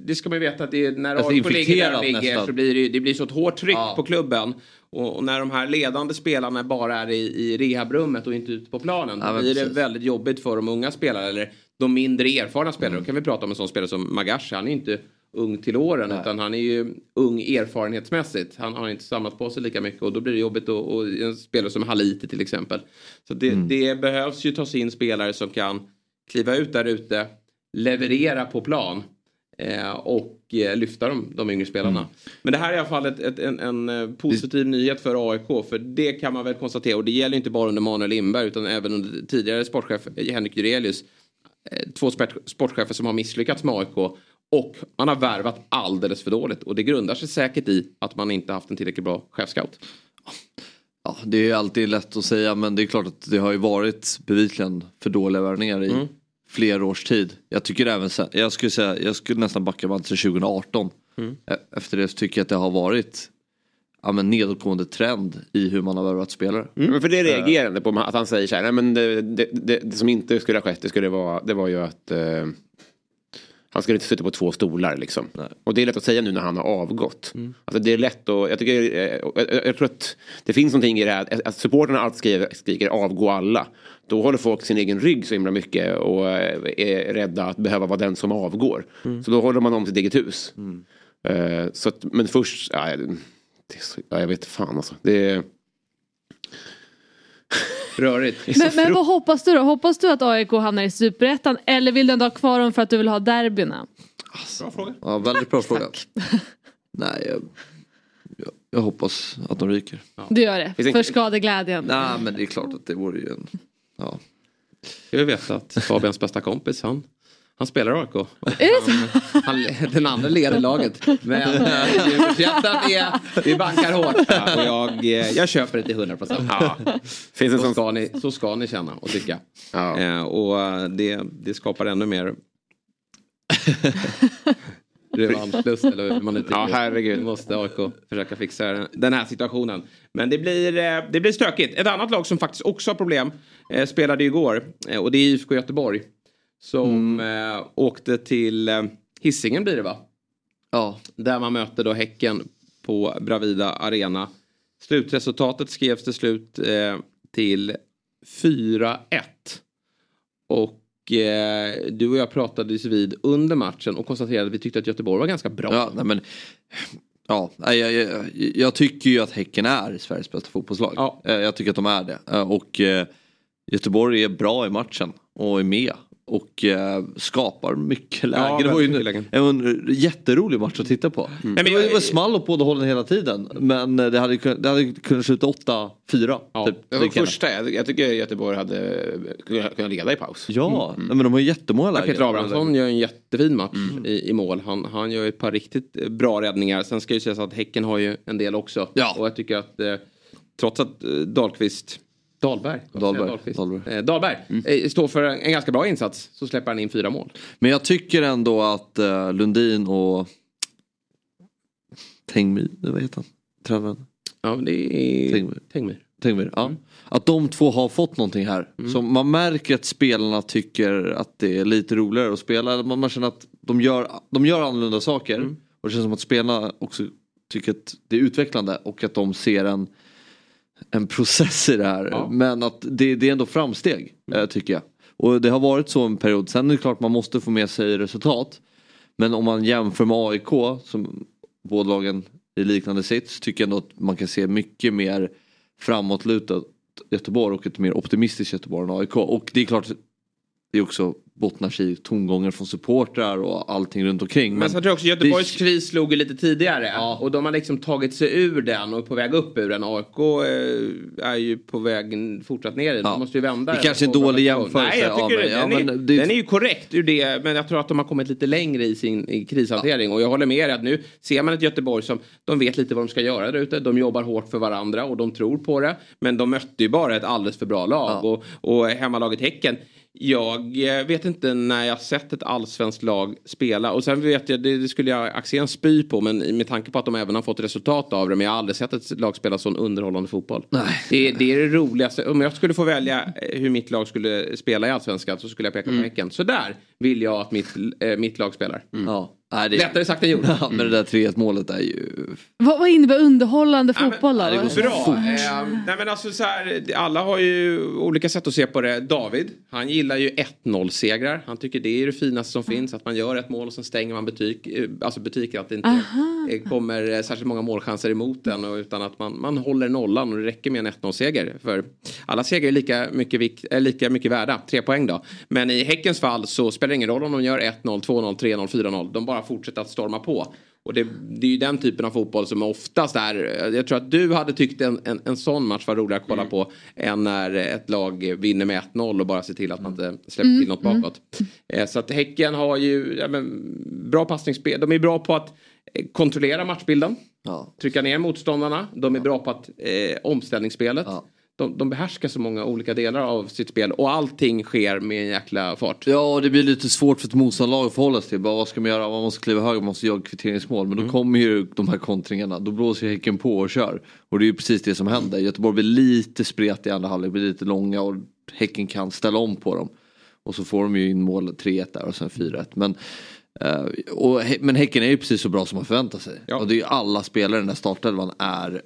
det ska man ju veta att det är, när Alltså AIK ligger där ligger nästan. så blir det, det blir så ett hårt tryck på klubben. Och, och när de här ledande spelarna bara är i, i rehabrummet och inte ute på planen. Ja, då men blir det precis. väldigt jobbigt för de unga spelarna eller de mindre erfarna spelarna. Mm. Då kan vi prata om en sån spelare som Magashi. Han är inte ung till åren utan han är ju ung erfarenhetsmässigt. Han har inte samlat på sig lika mycket och då blir det jobbigt och, och en spelare som Haliti till exempel. Så det, Mm. det behövs ju tas in spelare som kan kliva ut där ute, leverera på plan eh, och eh, lyfta de, de yngre spelarna. Mm. Men det här är i alla fall ett, ett, en, en eh, positiv nyhet för AIK för det kan man väl konstatera och det gäller inte bara under Manuel Lindberg utan även under tidigare sportchef Henrik Jurelius. Eh, Två sport, sportchefer som har misslyckats med AIK och man har värvat alldeles för dåligt och det grundar sig säkert i att man inte haft en tillräckligt bra chefscout. Ja, det är ju alltid lätt att säga men det är klart att det har ju varit bevisligen för dåliga värvningar i Mm. flera års tid. Jag tycker även sen, jag skulle säga, jag skulle nästan backa bandet till 2018. Mm. Efter det så tycker jag att det har varit ja, men nedåtgående trend i hur man har värvat spelare. Men för det reagerande på att han säger så här, nej men det, det, det, det som inte skulle ha skett det, skulle vara, det var ju att eh, han skulle inte sitta på två stolar liksom. Och det är lätt att säga nu när han har avgått. Alltså det är lätt att, jag tycker, eh, jag, jag, jag tror att det finns någonting i det här, att- supporterna alltid skriver, skriker avgå alla. Då håller folk sin egen rygg så himla mycket och eh, är rädda att behöva vara den som avgår. Så då håller man om sitt eget hus. Eh, så att, men först, är så, ja, jag vet fan alltså. Det är... Rörigt. Men, men vad hoppas du då? Hoppas du att AIK hamnar i Superettan eller vill du ändå ha kvar dem för att du vill ha derbyna? Bra fråga. Ja, väldigt bra fråga. Nej, jag, jag, jag hoppas att de ryker. Du gör det- för skadeglädjen. Nej men det är klart att det vore ju en... Ja. Jag vet att Fabians bästa kompis han, han spelar AIK. Han, den andra leder laget. Men eh, nyårsafton är, vi bankar hårt. Ja, och jag, eh, jag köper det till 100 procent. Ja. Finns en Så ska, ni, så ska ni känna och tycka. Ja. Eh, och eh, det, det skapar ännu mer revanschlust eller hur man uttrycker Ja, herregud. Nu måste AIK försöka fixa den här situationen. Men det blir, eh, det blir stökigt. Ett annat lag som faktiskt också har problem eh, spelade igår eh, och det är IFK Göteborg. Som eh, åkte till eh, Hisingen blir det va? Ja. Där man möter då Häcken på Bravida Arena. Slutresultatet skrevs till slut eh, till 4-1. Och eh, du och jag pratade vid under matchen och konstaterade att vi tyckte att Göteborg var ganska bra. Ja, nej, men, ja jag, jag, jag tycker ju att Häcken är Sveriges bästa fotbollslag. Ja. Eh, Jag tycker att de är det. Eh, Och eh, Göteborg är bra i matchen och är med. Och eh, skapar mycket lägen. Ja, det var ju en, en jätterolig match att titta på. Nej, men det, var, var small åt båda hållen hela tiden. Men det hade, det hade kunnat sluta 8-4. Ja. Typ. Det var första, jag, jag tycker Göteborg hade kunnat leda i paus. Ja, nej, men de har ju jättemånga lägen. Peter Abrahamsson gör en jättefin match i, i mål. Han, han gör ett par riktigt eh, bra räddningar. Sen ska ju sägas att Häcken har ju en del också. Ja. Och jag tycker att eh, trots att eh, Dahlqvist Dahlberg. Dahlberg? Dahlberg. Eh, Dahlberg eh, står för en, ganska bra insats. Så släpper han in fyra mål. Men jag tycker ändå att uh, Lundin och Tengmy, vad heter han? Tränaren? Ja, det är Tengmy. Tengmy. Tengmy, ja. Att de två har fått någonting här. Så man märker att spelarna tycker att det är lite roligare att spela. Man, man känner att de gör, de gör annorlunda saker. Och det känns som att spelarna också tycker att det är utvecklande och att de ser en, en process i det här. Ja. Men att det, det är ändå framsteg eh, tycker jag. Och det har varit så en period. Sen är det klart man måste få med sig resultat. Men om man jämför med AIK som båda lagen i liknande sits tycker jag ändå att man kan se mycket mer framåtlutat Göteborg och ett mer optimistiskt Göteborg än AIK. Och det är klart det är också bottnar sig i tongångar från supportrar och allting runt omkring. Men, sen tror jag också Göteborgs det- kris slog ju lite tidigare. Och de har liksom tagit sig ur den och är på väg upp ur den. AIK eh, är ju på väg fortsatt ner i den. Ja. De måste ju vända Det den kanske är en dålig den. jämförelse Nej, jag tycker mig. den, Ja, är, men det- den är ju korrekt ur det. Men jag tror att de har kommit lite längre i sin i krishantering. Och jag håller med er att nu ser man ett Göteborg som de vet lite vad de ska göra där ute. De jobbar hårt för varandra och de tror på det. Men de mötte ju bara ett alldeles för bra lag. Ja. Och, och hemmalaget Häcken. Jag eh, vet inte när jag sett ett allsvenskt lag spela. Och sen vet jag, det, det skulle jag Axén spy på. Men med tanke på att de även har fått resultat av det. Men jag har aldrig sett ett lag spela sån underhållande fotboll. Nej. Det, är- det är det roligaste. Om jag skulle få välja eh, hur mitt lag skulle spela i allsvenskan så skulle jag peka på Mm. Häcken. Så där vill jag att mitt, eh, mitt lag spelar. Ja. Nej, det, Lättare sagt än gjort. ja, men det där 3-1 målet är ju... Vad, vad innebär underhållande fotboll då? Ja, bra. Eh, nej, men alltså, så här, alla har ju olika sätt att se på det. David, han gillar ju 1-0 segrar. Han tycker det är det finaste som finns. Att man gör ett mål och sen stänger man butik, eh, alltså butiker. Att det inte eh, kommer eh, särskilt många målchanser emot den. Och, utan att man, man håller nollan och det räcker med en 1-0 seger. För alla segrar är lika mycket, vikt, är lika mycket värda. Tre poäng då. Men i Häckens fall så spelar det ingen roll om de gör 1-0, 2-0, 3-0, 4-0. De bara fortsätter att storma på. Och det, det är ju den typen av fotboll som oftast är, jag tror att du hade tyckt en, en, en sån match var roligare att kolla på än när ett lag vinner med 1-0 och bara ser till att man inte släpper till något bakåt. Eh, Så att Häcken har ju ja, men, bra passningsspel, de är bra på att eh, kontrollera matchbilden, Ja. trycka ner motståndarna, de är bra på att eh, omställningsspelet. Ja. De, de behärskar så många olika delar av sitt spel och allting sker med en jäkla fart. Ja, och det blir lite svårt för ett motståndarlag att förhålla sig till. Bara, vad ska man göra? Man måste kliva höger, man måste jaga kvitteringsmål. Men då kommer ju de här kontringarna. Då blåser Häcken på och kör. Och det är ju precis det som händer. Göteborg blir lite spretig i andra halvlek, blir lite långa och Häcken kan ställa om på dem. Och så får de ju in mål 3-1 där och sen 4-1. Men, och, Hä- men Häcken är ju precis så bra som man förväntar sig. Ja. Och det är ju alla spelare i den där startelvan är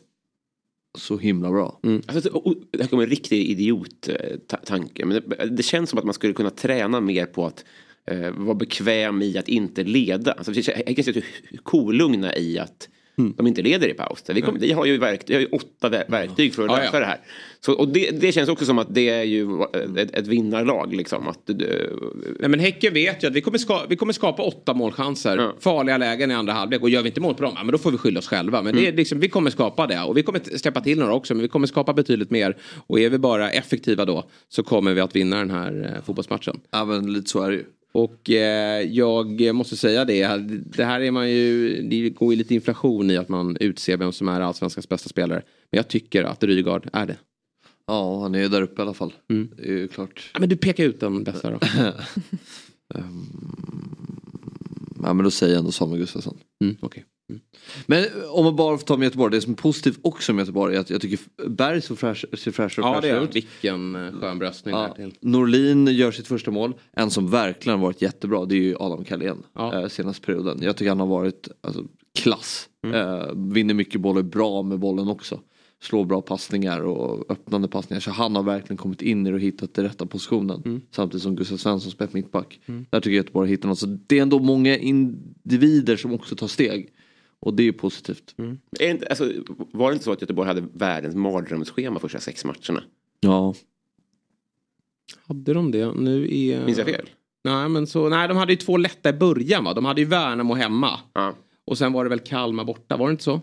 så himla bra. Mm. Alltså, och- och det här kommer en riktig idiot-tanke. Eh, Men det, det känns som att man skulle kunna träna mer på att eh, vara bekväm i att inte leda. Alltså, jag kan se kolugna i att de inte leder i paus. Vi, kommer, vi, har ju verk, vi har ju åtta ver- verktyg för att Ja, lösa ja. det här. Så, och det, det känns också som att det är ju ett, ett vinnarlag. Liksom, att, Nej, men Häcken vet ju att vi kommer, ska, vi kommer skapa åtta målchanser. Farliga lägen i andra halvlek. Och gör vi inte mål på dem, ja, men då får vi skylla oss själva. Men det Mm. liksom, vi kommer skapa det. Och vi kommer släppa till några också. Men vi kommer skapa betydligt mer. Och är vi bara effektiva då så kommer vi att vinna den här eh, fotbollsmatchen. Ja men lite så är det ju. Och eh, jag måste säga det. Det här är man ju. Det går ju lite inflation i att man utser vem som är allsvenskans bästa spelare. Men jag tycker att Rygaard är det. Ja han är ju där uppe i alla fall. Mm. Det är ju klart. Ja, men du pekar ut den bästa då. Ja men då säger jag ändå Samuel Gustafsson. Mm, okay. Men om man bara får ta med Göteborg, det som är positivt också med Göteborg är att jag tycker Berg så fräsch, ser fräschare och Ja fräschare är ut. Vilken eh, skön bröstning Ja, till. Norlin gör sitt första mål. En som verkligen varit jättebra det är ju Adam Carlén. Ja. Eh, senaste perioden. Jag tycker han har varit alltså, klass. Mm. Eh, vinner mycket bollar, bra med bollen också. Slår bra passningar och öppnande passningar. Så han har verkligen kommit in i det och hittat den rätta positionen. Mm. Samtidigt som Gustav Svensson spelar mittback. Där tycker jag att Göteborg hittar något. Så det är ändå många individer som också tar steg. Och det är ju positivt. är inte, alltså, var det inte så att Göteborg hade världens mardrömsschema första sex matcherna? Ja. Hade de det? Nu är... Minns jag fel? Nej, men så, nej, de hade ju två lätta i början va? De hade ju Värnamo hemma. Ja. Och sen var det väl Kalmar borta, var det inte så?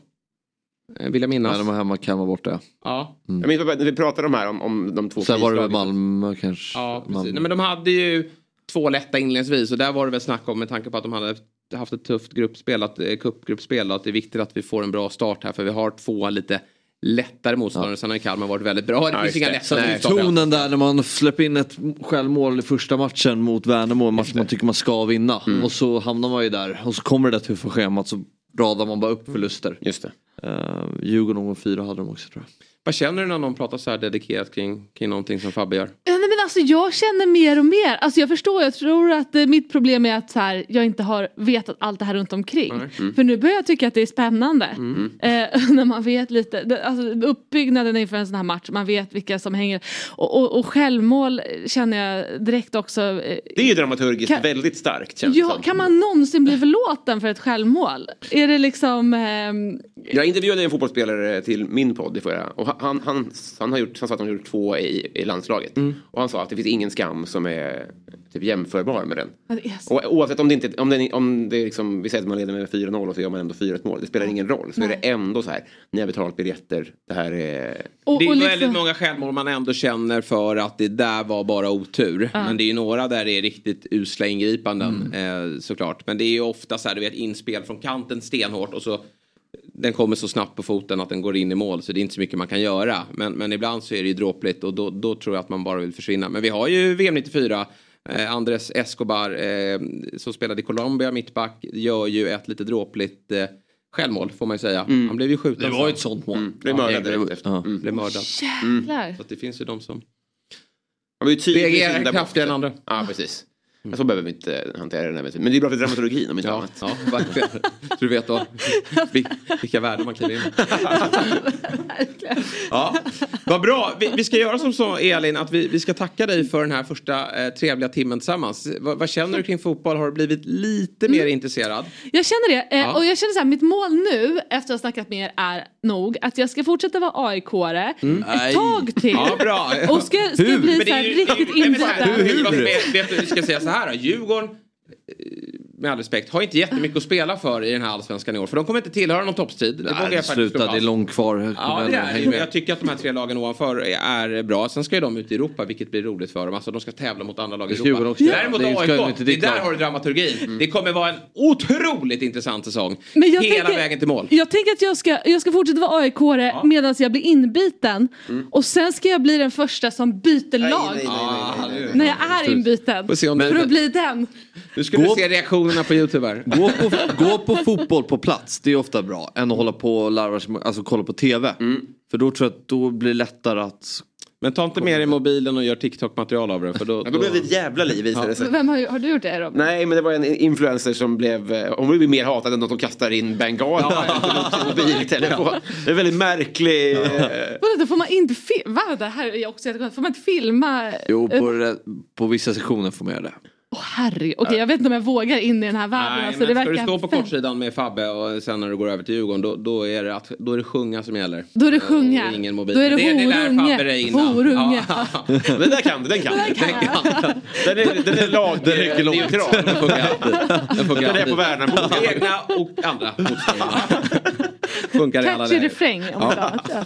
Eh, Vill jag minnas. När de var hemma, Kalmar borta. Ja. Jag minns när vi pratade om här om, om de två Sen var det väl. Malmö kanske. Ja, precis. Malmö. Nej, men de hade ju två lätta inledningsvis och där var det väl snack om med tanke på att de hade haft ett tufft gruppspel, att, eh, cupgruppspel, att det är viktigt att vi får en bra start här för vi har två lite lättare motståndare. Sen har Kalmar varit väldigt bra. Det Ja, finns just inga det. lätta Nej, motståndare. tonen där när man släpper in ett självmål i första matchen mot Värnamo, en match man tycker man ska vinna. Mm. Och så hamnar man ju där och så kommer det där tuffa schemat så radar man bara upp förluster. Just det. Uh, Djurgården och fyra hade de också tror jag. Vad känner du när någon pratar så här dedikerat kring, kring någonting som Fabbe gör? Nej, men alltså, jag känner mer och mer. Alltså, jag förstår, jag tror att eh, mitt problem är att så här, jag inte har vetat allt det här runt omkring. Mm. För nu börjar jag tycka att det är spännande. Eh, när man vet lite, det, alltså, uppbyggnaden inför en sån här match, man vet vilka som hänger. Och, och, och självmål känner jag direkt också. Eh, Det är ju dramaturgiskt Kan- väldigt starkt känns det ja, som. kan man någonsin bli förlåten för ett självmål? Är det liksom... ehm, Jag intervjuade en fotbollsspelare till min podd i förra och han, han, han, har gjort, han sa att han har gjort två i, i landslaget. Mm. Och han sa att det finns ingen skam som är typ jämförbar med den. så. Och oavsett om det inte, om det, om det liksom, vi säger att man leder med 4-0 och så gör man ändå 4-1 mål. Det spelar ingen roll. Så är det ändå så här, ni har betalat biljetter, det här är... Och, Det är och väldigt liksom, många självmål man ändå känner för att det där var bara otur. Men det är ju några där det är riktigt usla ingripanden eh, såklart. Men det är ju ofta så här, du vet inspel från kanten stenhårt och så den kommer så snabbt på foten att den går in i mål så det är inte så mycket man kan göra. Men, men ibland så är det ju dråpligt och då, då tror jag att man bara vill försvinna. Men vi har ju VM 94. Eh, Andres Escobar eh, som spelade i Colombia mittback gör ju ett lite dråpligt eh, självmål får man ju säga. Han blev ju skjuten. Det var ju ett sånt mål. Det är mördad direkt efter. Mm. Blev mördad. jäklar. Så att det finns ju de som Han var ju tydlig reagerar kraftigare än andra. Ja, precis. Men så behöver vi inte hantera den här. Men det är bra för dramaturgin om inte Ja, annat. ja verkligen. Så du vet då, vil- vilka värden man kliver in Ja, Vad bra. Vi, vi ska göra som så Elin att vi, vi ska tacka dig för den här första eh, trevliga timmen tillsammans. Vad, vad känner du kring fotboll? Har du blivit lite mer intresserad? Jag känner det. Eh, Ja. Och jag känner så här, mitt mål nu efter att ha snackat med er är nog att jag ska fortsätta vara AIK-are ett Nej. tag till. Ja, bra. Och ska, ska Hur? bli det så är här riktigt här, inbiten. hur- du, vi ska säga så här här, Djurgården, med all respekt, har inte jättemycket att spela för i den här allsvenskan i år. För de kommer inte tillhöra någon toppstrid. Det vågar Nej, jag faktiskt sluta, det är långt kvar. Ja, det är Jag tycker att de här tre lagen ovanför är bra. Sen ska ju de ut i Europa, vilket blir roligt för dem. Alltså de ska tävla mot andra lag i Europa. Också. Däremot Det AIK, det där har du dramaturgin. Det kommer vara en otroligt intressant säsong. Men jag Hela tänker- vägen till mål. Jag tänker att jag ska, jag ska fortsätta vara AIK-are medan jag blir inbiten. Mm. Och sen ska jag bli den första som byter lag. Ah, nu- När jag är inbiten. För du- att bli den. Nu ska du se reaktionerna på YouTube här. Gå på, gå på fotboll på plats, det är ofta bra. Än att hålla på och larva sig, alltså kolla på TV. För då tror jag att då blir det lättare att... Men ta inte med dig mobilen och gör TikTok-material av det. För då, Ja, då blev det ett jävla liv visade det sig. Vem har, har du gjort det Robin? Nej men det var en influencer som blev, eh, hon blev mer hatad än att de kastar in bengaler ja, till mobiltelefon. Det är väldigt märklig... eh, Vadå, då får man inte filma? Va? Det här är också jättekonstigt. Får man inte filma? Jo, på, det- på vissa sektioner får man göra det. Åh herregud, okej jag vet inte om jag vågar in i den här världen. Nej, alltså, men det ska du stå på kortsidan med Fabbe och sen när du går över till Djurgården då, då, är, det att, då är det sjunga som gäller. Då är det Eh, sjunga. och ingen mobil. Då är det det, det lär. Fabbe dig innan. Horunge. Ja. Men den där kan du, den kan du. kan jag. Den är, den är lag, Den räcker långt. Den funkar alltid. Den funkar Den är alltid. på Värnamo. Egna och andra motståndare. Funkar i alla Catchy läger. refräng om Ja. dagen.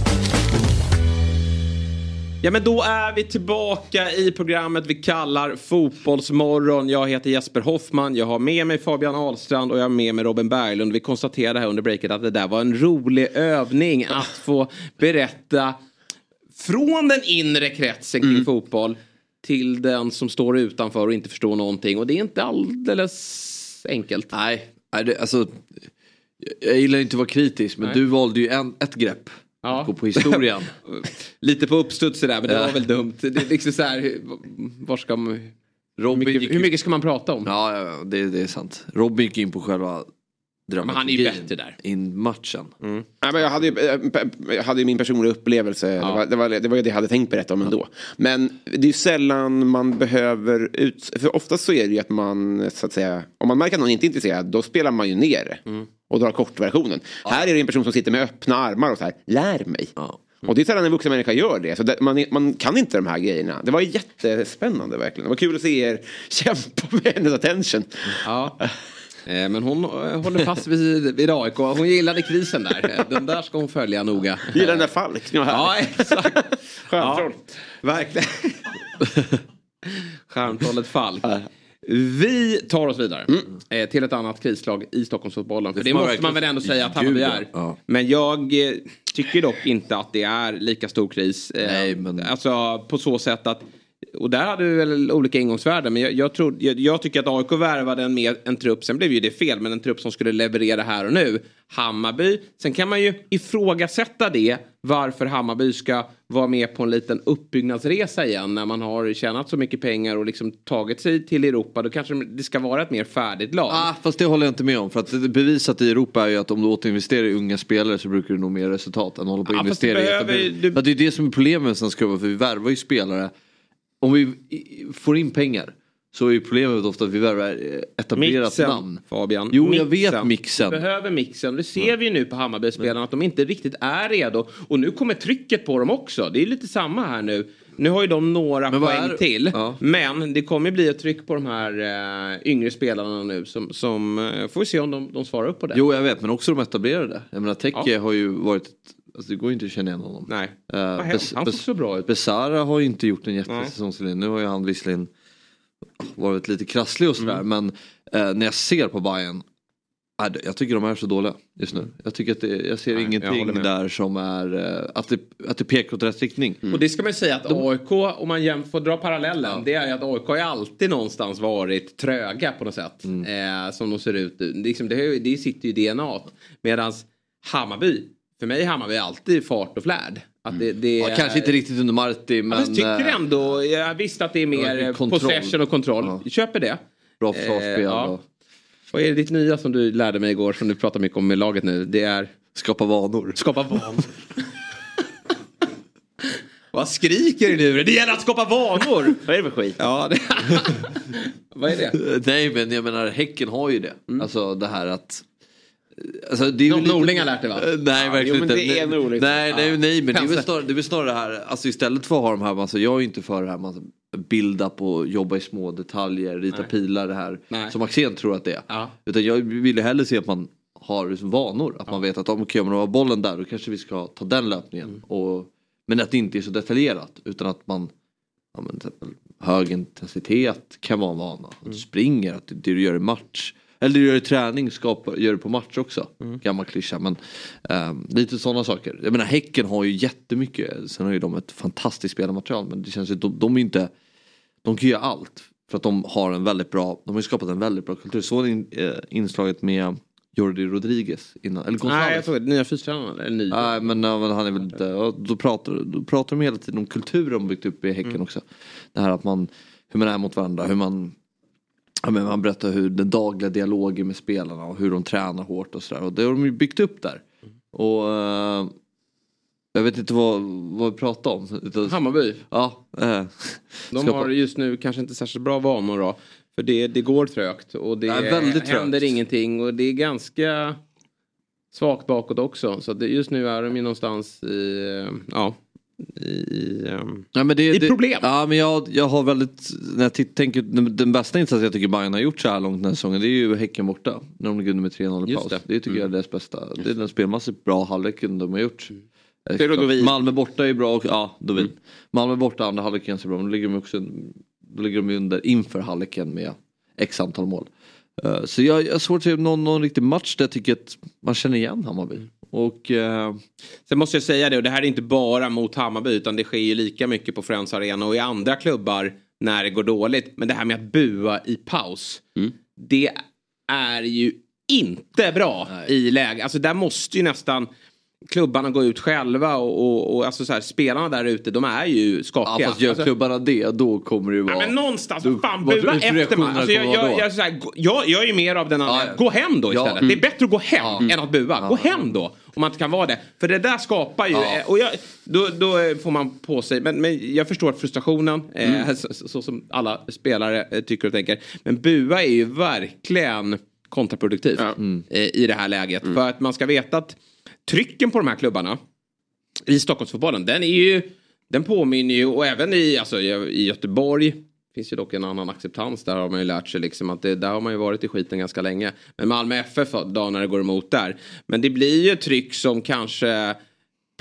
Ja men då är vi tillbaka i programmet vi kallar Fotbollsmorgon. Jag heter Jesper Hoffman, jag har med mig Fabian Ahlstrand och jag har med mig Robin Berglund. Vi konstaterade här under breaket att det där var en rolig övning att få berätta från den inre kretsen kring fotboll till den som står utanför och inte förstår någonting. Och det är inte alldeles enkelt. Nej, alltså, jag gillar inte att vara kritisk men Nej. du valde ju en, ett grepp. Ja. Gå på historien. Lite på uppstuds där men det Ja. var väl dumt. Det är liksom så här, hur- var ska man... Hur Robin mycket, gick hur mycket ska man prata om? Ja, ja, ja, det, det är sant. Robin gick in på själva men han är ju dramaturgin bättre där. in matchen. Nej, men jag, hade ju, eh, jag hade ju min personliga upplevelse. Det, var, det, var, det var ju det jag hade tänkt berätta om ändå. Men det är ju sällan man behöver ut... För oftast så är det ju att man, så att säga, om man märker att någon inte är intresserad, då spelar man ju ner det. Och drar kortversionen. Här är det en person som sitter med öppna armar och så här, lär mig. Ja. Och det är sällan en vuxen människa gör det. Så det, man, är- man kan inte de här grejerna. Det var jättespännande verkligen. Det var kul att se er kämpa med hennes attention. Ja. Eh, Men hon eh, håller fast vid, vid AIK. Hon gillade krisen där. Eh, Den där ska hon följa noga. Gillar den där Falk. Ja, Ja, exakt. Stjärntroll. Verkligen. Stjärntrollet Falk. Vi tar oss vidare eh, till ett annat krislag i Stockholmsfotbollen. För Det det får man måste man väl verkligen- ändå säga att Hammarby är. Ja. Men jag eh, tycker dock inte att det är lika stor kris. Eh, Nej, men- Alltså på så sätt att och där hade vi väl olika ingångsvärden. Men jag, jag, tror, jag, jag tycker att AIK värvade en, mer, en trupp, sen blev ju det fel, men en trupp som skulle leverera här och nu. Hammarby, sen kan man ju ifrågasätta det. Varför Hammarby ska vara med på en liten uppbyggnadsresa igen när man har tjänat så mycket pengar och liksom tagit sig till Europa. Då kanske det ska vara ett mer färdigt lag. Ah, fast det håller jag inte med om. För att det bevisat i Europa är ju att om du återinvesterar i unga spelare så brukar du nå mer resultat än att hålla på och du investera i behöver- etablering. du- Det är det som är problemet med Svenska för vi värvar ju spelare. Om vi i- får in pengar så är ju problemet ofta att vi värvar etablerat Mixen, namn. Fabian. Jo, jag vet mixen. Du behöver mixen. Det ser vi ju nu på Hammarby-spelarna att de inte riktigt är redo. Och nu kommer trycket på dem också. Det är lite samma här nu. Nu har ju de några Men poäng är- till. Ja. Men det kommer bli ett tryck på de här eh, yngre spelarna nu. Som, som eh, får vi se om de, de svarar upp på det. Jo jag vet men också de etablerade. Jag menar Tecke Ja. har ju varit, alltså det går ju inte att känna igen honom. Nej. Uh? Han såg så bra ut. Besara har ju inte gjort en jättesäsong. Nu har ju han visserligen varit lite krasslig och sådär Mm. men eh, när jag ser på Bayern jag tycker de är så dåliga just nu. Jag tycker att det, jag ser Nej, jag ingenting med. där som är eh, att, det, att det pekar åt rätt riktning. Och det ska man ju säga att AIK, om man jäm, får dra parallellen, det är ju att AIK har alltid någonstans varit tröga på något sätt. Eh, som de ser ut liksom, det, det sitter ju i DNA. Medan Hammarby, för mig är Hammarby alltid fart och flärd. Att det, det Ja, är- kanske inte riktigt under Marti men jag tycker eh, ändå, jag visste att det är mer kontroll. possession och kontroll. Ja. Köper det. bra försvarsspel. Eh, ja. och Vad är det ditt nya som du lärde mig igår som du pratar mycket om med laget nu? Det är skapa vanor. skapa vanor. Vad skriker du nu? Det gäller att skapa vanor! Vad är det för skit? Ja, det... Vad är det? Nej men jag menar Häcken har ju det. Alltså det här att Alltså, det är Någon Norling har lärt dig, va? Eh, Nej Ja, verkligen jo, inte. det är Norling. Nej, nej, Ja. nej men det är, väl snarare, det är snarare det här, alltså istället för att ha de här, alltså, jag är ju inte för det här man bilda på, jobba i små detaljer, rita Nej. pilar det här. Nej. Som Axén tror att det är. Ja. Utan jag vill ju hellre se att man har liksom vanor. Att man vet att om, om det var bollen där då kanske vi ska ta den löpningen. Mm. Och, men att det inte är så detaljerat utan att man ja, men, hög intensitet kan vara en vana. Att Mm. du springer, att det, det du gör i match. Eller det du gör i träning skapar, gör du på match också. Mm. Gammal klyscha men ehm, lite sådana saker. Jag menar Häcken har ju jättemycket, sen har ju de ett fantastiskt spelarmaterial men det känns ju, de, de är inte, de kan ju göra allt. För att de har en väldigt bra, de har ju skapat en väldigt bra kultur. Så in, eh, inslaget med Jordi Rodriguez innan, eller Gonzales. Nej, jag tror det. Nya fystränaren. Eller ny. Nej men, ja, han är väl inte, då, pratar, då pratar de hela tiden om kulturen de byggt upp i Häcken Mm. också. Det här att man, hur man är mot varandra, hur man Ja, men man berättar hur den dagliga dialogen med spelarna och hur de tränar hårt och sådär. Och det har de ju byggt upp där. Och eh, jag vet inte vad, vad vi pratar om. Utan- Hammarby. Ja. Eh, De har just nu kanske inte särskilt bra vanor då. För det, det går trögt och det väldigt händer trögt. ingenting och det är ganska svagt bakåt också. Så det, just nu är de ju någonstans i, eh, ja, i, ehm, Ja, men det, i det, problem. Ja men jag, jag har väldigt, när jag tänker, den, den bästa insatsen jag tycker Bayern har gjort så här långt den här säsongen det är ju Häcken borta. När de ligger under med 3-0 i Just paus. det. Det, tycker jag är deras bästa. Det är den spelmässigt bra halvleken de har gjort. Eh, Det är. Malmö borta är bra och, ja Dovin. Malmö borta andra halvleken är bra men då ligger de också då ligger de under inför halvleken med x antal mål. Eh, Så jag, jag har svårt att se någon, någon riktig match där jag tycker att man känner igen Hammarby. Och eh, Sen måste jag säga det, och det här är inte bara mot Hammarby utan det sker ju lika mycket på Friends Arena och i andra klubbar när det går dåligt. Men det här med att bua i paus, det är ju inte bra i läge. Alltså där måste ju nästan klubbarna gå ut själva och, och, och alltså så här, spelarna där ute de är ju ja, skakiga. fast gör alltså, klubbarna det då kommer det ju vara... Ja, men någonstans, Då- fan bua efter matchen. Alltså, jag, jag, jag, här, jag, jag är ju mer av den andra. Ja, ja. Gå hem då Ja. istället. Mm. Det är bättre att gå hem Ja. än att bua. Gå hem då. Om man inte kan vara det. För det där skapar ju, Ja. eh, och jag, då, då eh, får man på sig, men, men jag förstår frustrationen. Mm. Eh, så, så, så som alla spelare eh, tycker och tänker. Men bua är ju verkligen kontraproduktivt Mm. eh, i det här läget. För att man ska veta att trycken på de här klubbarna i Stockholmsfotbollen, den är ju, den påminner ju, och även i, alltså, i Göteborg, finns ju dock en annan acceptans, där har man ju lärt sig liksom att det, där har man ju varit i skiten ganska länge. Men Malmö FF då när det går emot där. Men det blir ju ett tryck som kanske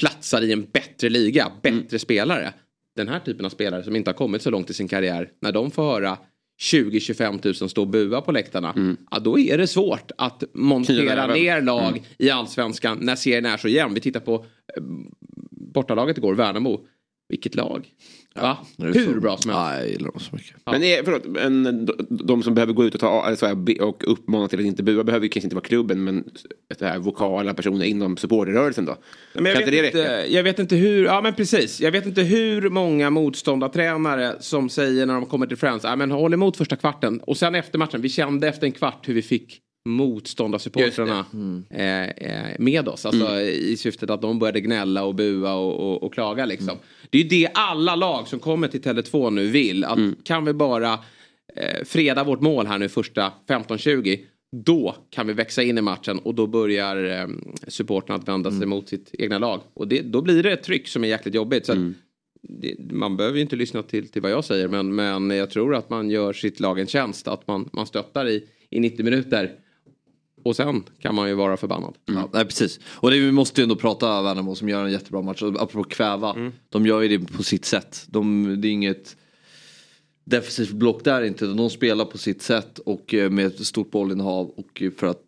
platsar i en bättre liga, bättre spelare. Den här typen av spelare som inte har kommit så långt i sin karriär, när de får höra 20-25 000 stå och bua på läktarna, ja, då är det svårt att montera ner lag i allsvenskan när serien är så jämn. Vi tittar på eh, bortalaget igår, Värnamo. Vilket lag? Är Hur så- bra som helst. Nej, jag gillar dem så mycket. Men, är, förlåt, men de, de som behöver gå ut och, ta, här, be- och uppmana till att inte bua behöver ju kanske inte vara klubben men det här vokala personer inom supporterrörelsen då. Men jag, Kan vet inte det inte, jag vet inte hur, ja men precis. Jag vet inte hur många motståndartränare som säger när de kommer till Friends, ja men håll emot första kvarten. Och sen efter matchen, vi kände efter en kvart hur vi fick motståndarsupportrarna eh, eh, med oss. Alltså i syftet att de började gnälla och bua och, och, och klaga liksom. Det är ju det alla lag som kommer till Tele2 nu vill. Att kan vi bara eh, freda vårt mål här nu första 15-20 då kan vi växa in i matchen och då börjar eh, supporten att vända sig mot sitt egna lag. Och det, då blir det ett tryck som är jäkligt jobbigt. Så att det, man behöver ju inte lyssna till, till vad jag säger men, men jag tror att man gör sitt lag en tjänst. Att man, man stöttar i, i 90 minuter. Och sen kan man ju vara förbannad. Ja, nej, precis. Och det, vi måste ju ändå prata Värnamo som gör en jättebra match. Och Apropå kväva. Mm. De gör ju det på sitt sätt. De, det är inget defensivt block där inte. De spelar på sitt sätt och eh, med ett stort bollinnehav och eh, för att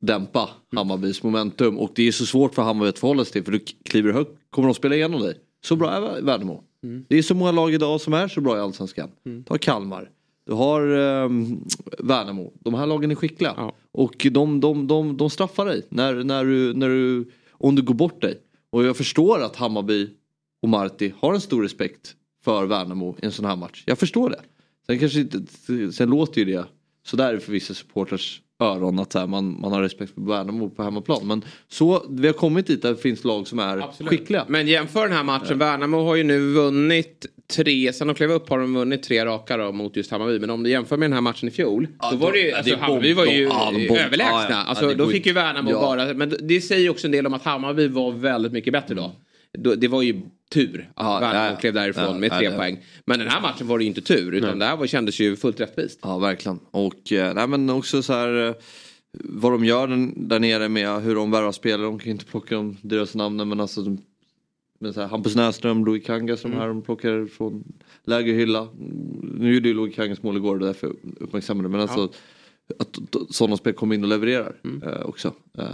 dämpa Mm. Hammarbys momentum. Och det är så svårt för Hammarby att förhålla sig till för du kliver högt kommer de spela igenom dig. Så bra är Värnamo. Mm. Det är så många lag idag som är så bra i Allsvenskan. Ta Kalmar. Du har um, Värnamo. De här lagen är skickliga. Ja. Och de, de, de, de straffar dig när, när du, när du, om du går bort dig. Och jag förstår att Hammarby och Marti har en stor respekt för Värnamo i en sån här match. Jag förstår det. Sen, kanske sen låter ju det sådär för vissa supporters öron att så här, man, man har respekt för Värnamo på hemmaplan. Men så, vi har kommit dit där det finns lag som är skickliga. Men jämför den här matchen. Värnamo har ju nu vunnit tre, sen de klev upp har de vunnit tre raka då, mot just Hammarby. Men om du jämför med den här matchen i fjol. Ja, då var det ju, det alltså, är Hammarby var ju ja, bomb- överlägsna. ja, ja. Alltså, Ja, det då fick ju- Värnamo Ja. bara, men det säger ju också en del om att Hammarby var väldigt mycket bättre då. Då- Det var ju tur att Ja, Värnamo ja, ja. klev därifrån Ja, med ja, tre ja. poäng. Men den här matchen var det ju inte tur utan det här var, kändes ju fullt rättvist. Ja verkligen. Och eh, nej, men också så här eh, vad de gör där nere med hur de värvar spelare. De kan inte plocka de dyraste namnen men alltså men så här, Hampus Näsström, Louis Kanga som Mm. här de plockar från lägre hylla. Nu gjorde ju Louis Kangas mål igår därför uppmärksammade men alltså att d- sådana spel kommer in och levererar Mm. eh, också. Eh,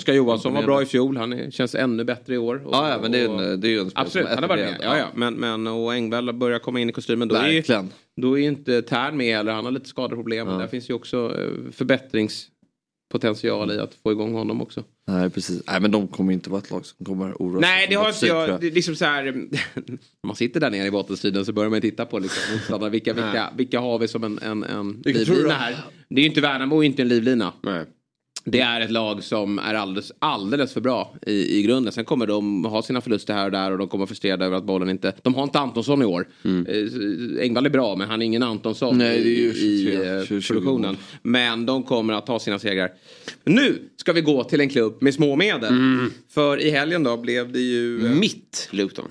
Oskar Johansson var bra i fjol. Han är, känns ännu bättre i år. Och- Ja, ja, men det är ju en, det är ju en spelare Absolut, är han har varit med. Ja, ja. Men, men och Engvall börjar komma in i kostymen. Då är, ju- Verkligen. då är ju inte Tern med heller. Han har lite skadeproblem. Men där finns ju också eh, förbättringspotential i att få igång honom också. Nej, precis. Nej, men de kommer inte vara ett lag som kommer oroa Nej, sig det på har inte jag. Det är liksom så här, man sitter där nere i bottenstriden så börjar man titta på liksom. Vilka, vilka, vilka har vi som en, en, en livlina här? Det är ju inte Värnamo och inte en livlina. Det är ett lag som är alldeles, alldeles för bra i, i grunden. Sen kommer de ha sina förluster här och där och de kommer frustrerade över att bollen inte... De har inte Antonsson i år. Eh, Engvall är bra men han är ingen Antonsson Mm. Nej, i, 23, i eh, 20 produktionen. Men de kommer att ta sina segrar. Nu ska vi gå till en klubb med små medel. För i helgen då blev det ju... eh, Mitt Luton.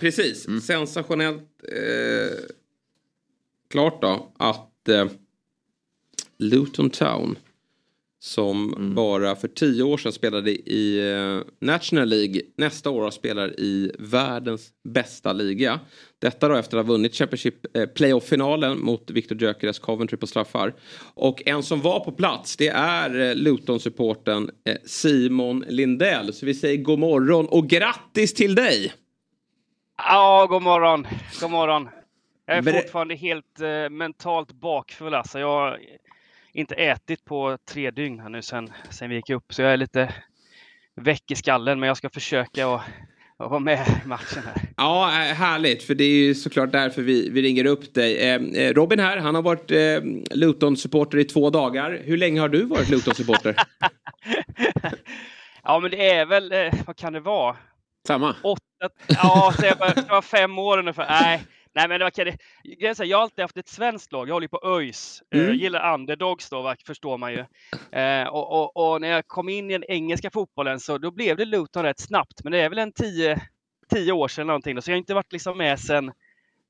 Precis. Sensationellt eh, klart då att eh, Luton Town som bara för tio år sedan spelade i eh, National League nästa år spelar i världens bästa liga. Detta då efter att ha vunnit Championship eh, Playoff-finalen mot Victor Gyökeres Coventry på straffar. Och en som var på plats det är eh, Luton-supporten eh, Simon Lindell. Så vi säger god morgon och grattis till dig! Ja, god morgon. God morgon. Jag är Ber- fortfarande helt eh, mentalt bakfull. Alltså. Jag inte ätit på tre dygn här nu sen, sen vi gick upp. Så jag är lite väck i skallen. Men jag ska försöka att, att vara med i matchen här. Ja, eh, härligt. För det är ju såklart därför vi, vi ringer upp dig. Eh, eh, Robin här, han har varit eh, Luton-supporter i två dagar. Hur länge har du varit Luton-supporter? Ja, men det är väl, eh, vad kan det vara? Samma. Åtta, ja, så jag var fem år ungefär. Nej, nej men det var, det, jag har alltid haft ett svenskt lag. Jag håller på ÖIS. Eh, Mm. Jag gillar underdogs då, förstår man ju. Eh, och, och, och när jag kom in i den engelska fotbollen så då blev det Luton rätt snabbt. Men det är väl en tio, tio år sedan någonting. Då, så jag har inte varit liksom med sen,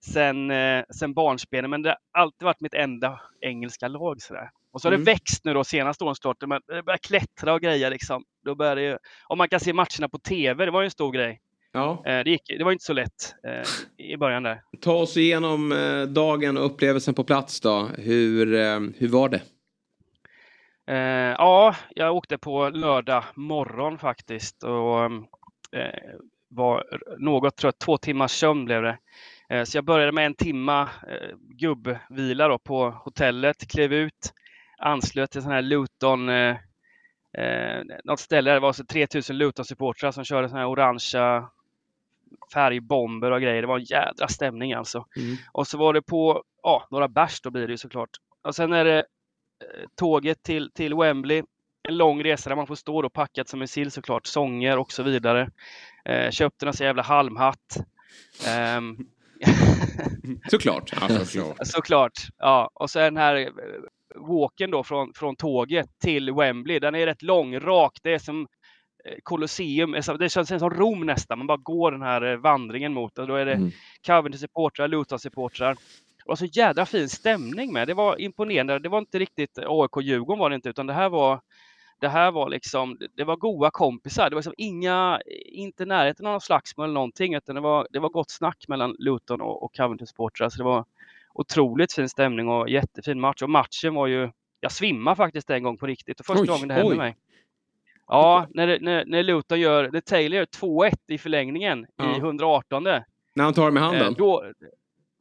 sen, eh, sen barnsbenen. Men det har alltid varit mitt enda engelska lag. Så där. Och så har Mm. det växt nu då senaste åren. Men det börjar klättra och grejer liksom. Då börjar det ju, om man kan se matcherna på TV, det var ju en stor grej. Ja. Eh, Det, gick, det var inte så lätt eh, i början där. Ta oss igenom eh, dagen och upplevelsen på plats då. Hur, hur var det? Ja, jag åkte på lördag morgon faktiskt och var något trött. Två timmars sömn blev det. Så jag började med en timma gubbvila då på hotellet, klev ut, anslöt till sån här Luton eh, eh, något ställe där det var så 3000 Luton-supportrar som körde såna här orangea färgbomber och grejer. Det var en jädra stämning alltså. Mm. Och så var det på ja, några bärs då blir det ju såklart. Och sen är det eh, tåget till, till Wembley. En lång resa där man får stå då packat som en sill såklart. Sånger och så vidare. Eh, köpte en så jävla halmhatt. Ehm, Såklart. Ja, såklart. Såklart. Ja. Och så är den här eh, walken då från, från tåget till Wembley. Den är rätt lång, rak. Det är som Colosseum. Det känns som Rom nästan. Man bara går den här eh, vandringen mot och Då är det Mm. Coventry-supportrar, Luton-supportrar. Det var så jädra fin stämning med. Det var imponerande. Det var inte riktigt AIK-Djurgården var det inte, utan det här var det här var liksom, det var goa kompisar. Det var liksom inga, inte närheten av någon slagsmål eller någonting, utan det var, det var gott snack mellan Luton och, och Coventry-supportrar. Så det var otroligt fin stämning och jättefin match. Och matchen var ju, jag svimmade faktiskt en gång på riktigt. Och första Oj, gången det hände oj. mig. Ja, när, det- när, när Luton gör, när Taylor gör 2-1 i förlängningen Ja. i 118. När han tar med handen? Eh, då,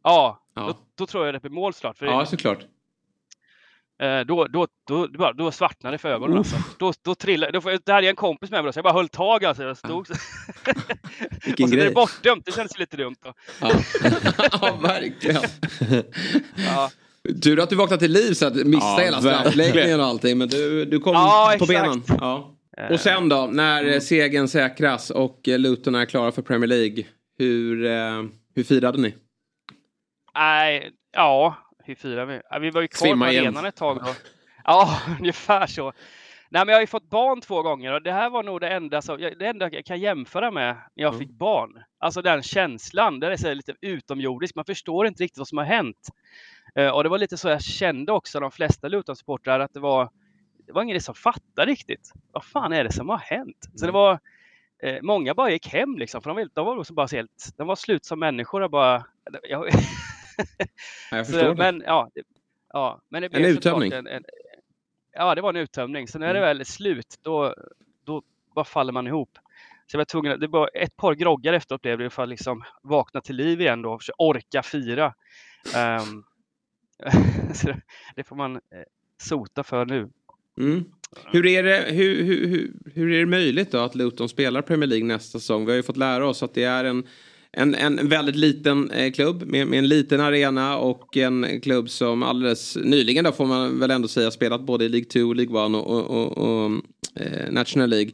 ja, Ja. Då, då tror jag det blir mål snart. För Ja, såklart. Eh, då, då, då, då, då svartnade det för ögonen. Alltså. Då, då trillade, då, får- där hade jag en kompis med mig då, så jag bara höll tag. Alltså. Jag stod, Vilken och så blev grej. det bortdömt. Det kändes lite dumt. Då. Ja, ja verkligen. Ja. Tur att du vaknade till liv så att du missade Ja, hela straffläggningen och allting. Men du, du kom Ja, på exakt. benen. Ja. Och sen då, när eh, segern säkras och eh, Luton är klara för Premier League. Hur, eh, hur firade ni? Nej, ja, hur firar vi? Vi var ju kvar Svimma på igen. arenan ett tag då. Ja, ungefär så. Nej, men jag har ju fått barn två gånger och det här var nog det enda, som, det enda jag kan jämföra med när jag fick barn. Alltså den känslan, den är så lite utomjordisk. Man förstår inte riktigt vad som har hänt. Eh, och det var lite så jag kände också, de flesta Luton-supportrar, att det var, det var ingen som fattade riktigt. Vad fan är det som har hänt? Så det var, eh, många bara gick hem liksom, för de, var- de var också bara så helt, de var slut som människor och bara, jag, Ja, jag så, förstår det. men ja, Ja, men det En uttömning. En, en, ja, det var en uttömning. Så när det väl är slut, då, då bara faller man ihop. Så jag var tvungen, det var ett par groggar efteråt blev det för att liksom vakna till liv igen då och orka fira. Så det- det får man eh, sota för nu. Mm. Hur, är det, hur, hur, hur, hur är det möjligt då att Luton spelar Premier League nästa säsong? Vi har ju fått lära oss att det är en, en, en väldigt liten eh, klubb med, med en liten arena och en klubb som alldeles nyligen då får man väl ändå säga spelat både i League 2, League 1 och, och, och, och eh, National League.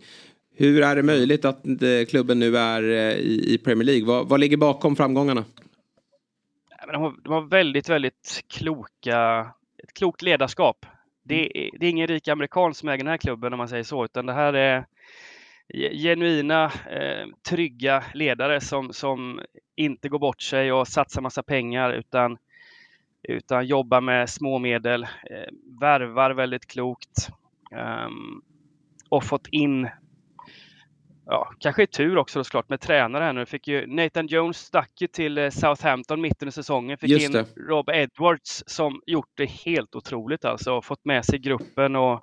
Hur är det möjligt att eh, klubben nu är eh, i, i Premier League? Vad, vad ligger bakom framgångarna? De har, de har väldigt, väldigt kloka, ett klokt ledarskap. Det är, det är ingen rik amerikan som äger den här klubben om man säger så, utan det här är genuina, eh, trygga ledare som, som inte går bort sig och satsar massa pengar utan, utan jobbar med små medel, eh, värvar väldigt klokt eh, och fått in Ja, kanske i tur också då såklart med tränare här nu. Fick ju, Nathan Jones stack ju till eh, Southampton mitten i säsongen. Fick Just in det. Rob Edwards som gjort det helt otroligt alltså. och Fått med sig gruppen och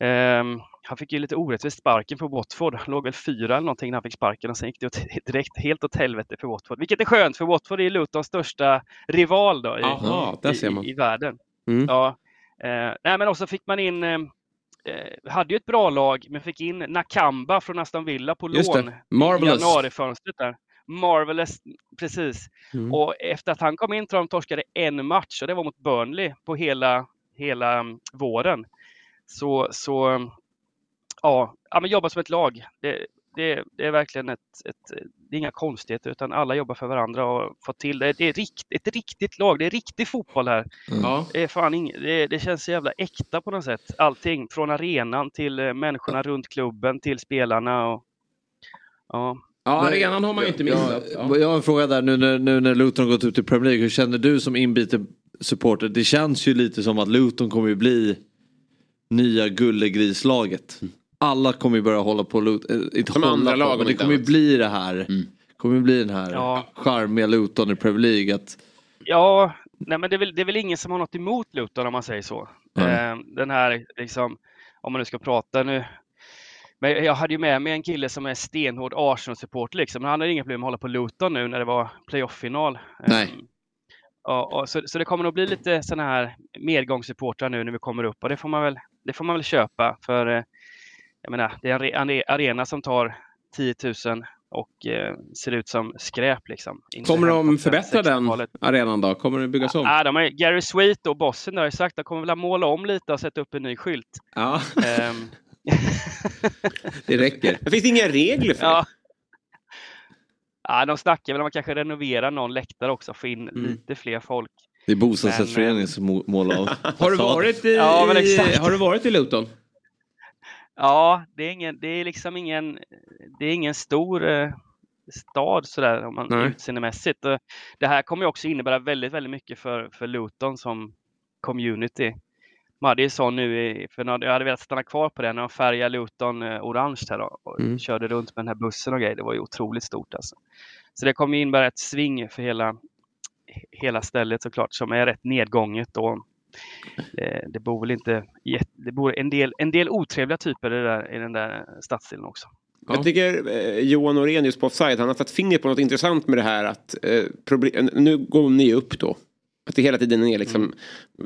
ehm, han fick ju lite orättvist sparken för Watford. Han låg väl fyra eller någonting när han fick sparken och sen gick det åt, direkt helt åt helvete för Watford. Vilket är skönt för Watford är Lutons största rival då i, Aha, man. i, i världen. Mm. Ja. Eh, nej, men också fick man in eh, eh, hade ju ett bra lag, men fick in Nakamba från Aston Villa på Just lån i januarifönstret där. Marvelous, precis. Mm. Och efter att han kom in tror jag de torskade en match och det var mot Burnley på hela, hela mm, våren. Så, så mm, ja, ja men jobba som ett lag. Det, det, det är verkligen ett, ett, det är inga konstigheter utan alla jobbar för varandra och får till det. Det är rikt, ett riktigt lag, det är riktig fotboll här. Ja. Det, är fan ing, det, det känns så jävla äkta på något sätt. Allting från arenan till eh, människorna runt klubben till spelarna. Och, ja. Ja, arenan har man ju inte missat. Ja. Jag har en fråga där nu när, nu när Luton har gått ut i Premier League. Hur känner du som inbiten supporter? Det känns ju lite som att Luton kommer ju bli nya gullegrislaget. Alla kommer ju börja hålla på Luton. Inte Som hålla andra på, lag, men det inte kommer ju bli det här. kommer ju bli den här Ja. charmiga Luton i Premier League. Att, Ja, nej men det är, väl, det är väl ingen som har något emot Luton om man säger så. Nej. Eh, den här, liksom, om man nu ska prata nu. Men jag hade ju med mig en kille som är stenhård Arsenal-supporter liksom. Men han hade inga problem med att hålla på Luton nu när det var playoff-final. Nej. Eh, och, och, så, så det kommer nog bli lite sådana här medgångssupportrar nu när vi kommer upp och det får man väl, det får man väl köpa för eh, jag menar, det är en re- en arena som tar 10 000 och eh, ser ut som skräp liksom. Kommer de förbättra den 60-talet. arenan då? Kommer det byggas om? Ja, de är, Gary Sweet och bossen där har ju sagt att de kommer väl måla om lite och sätta upp en ny skylt. Ja, Ehm, det räcker. Det finns inga regler för ja. ja, de snackar väl om att kanske renovera någon läktare också, få in Mm. lite fler folk. det är bostadsrättsföreningen som må- målar av. Har du varit i, Ja, men exakt. har du varit i Luton? Ja, det är, ingen, det är liksom ingen, det är ingen stor eh, stad sådär om man Nej. utseendemässigt. Det här kommer ju också innebära väldigt, väldigt mycket för, för Luton som community. Man hade ju så nu, för jag hade velat stanna kvar på den, när de färgade Luton eh, orange här då, och Mm. körde runt med den här bussen och grejer. Det var ju otroligt stort alltså. Så det kommer innebära ett sving för hela, hela stället såklart, som är rätt nedgånget. Och, eh, det bor väl inte, det bor en del, en del otrevliga typer i, det där, i den där stadsdelen också. Jag tycker eh, Johan Norén just på Offside, han har satt fingret på något intressant med det här att eh, proble- nu går ni upp då. Att det hela tiden är liksom,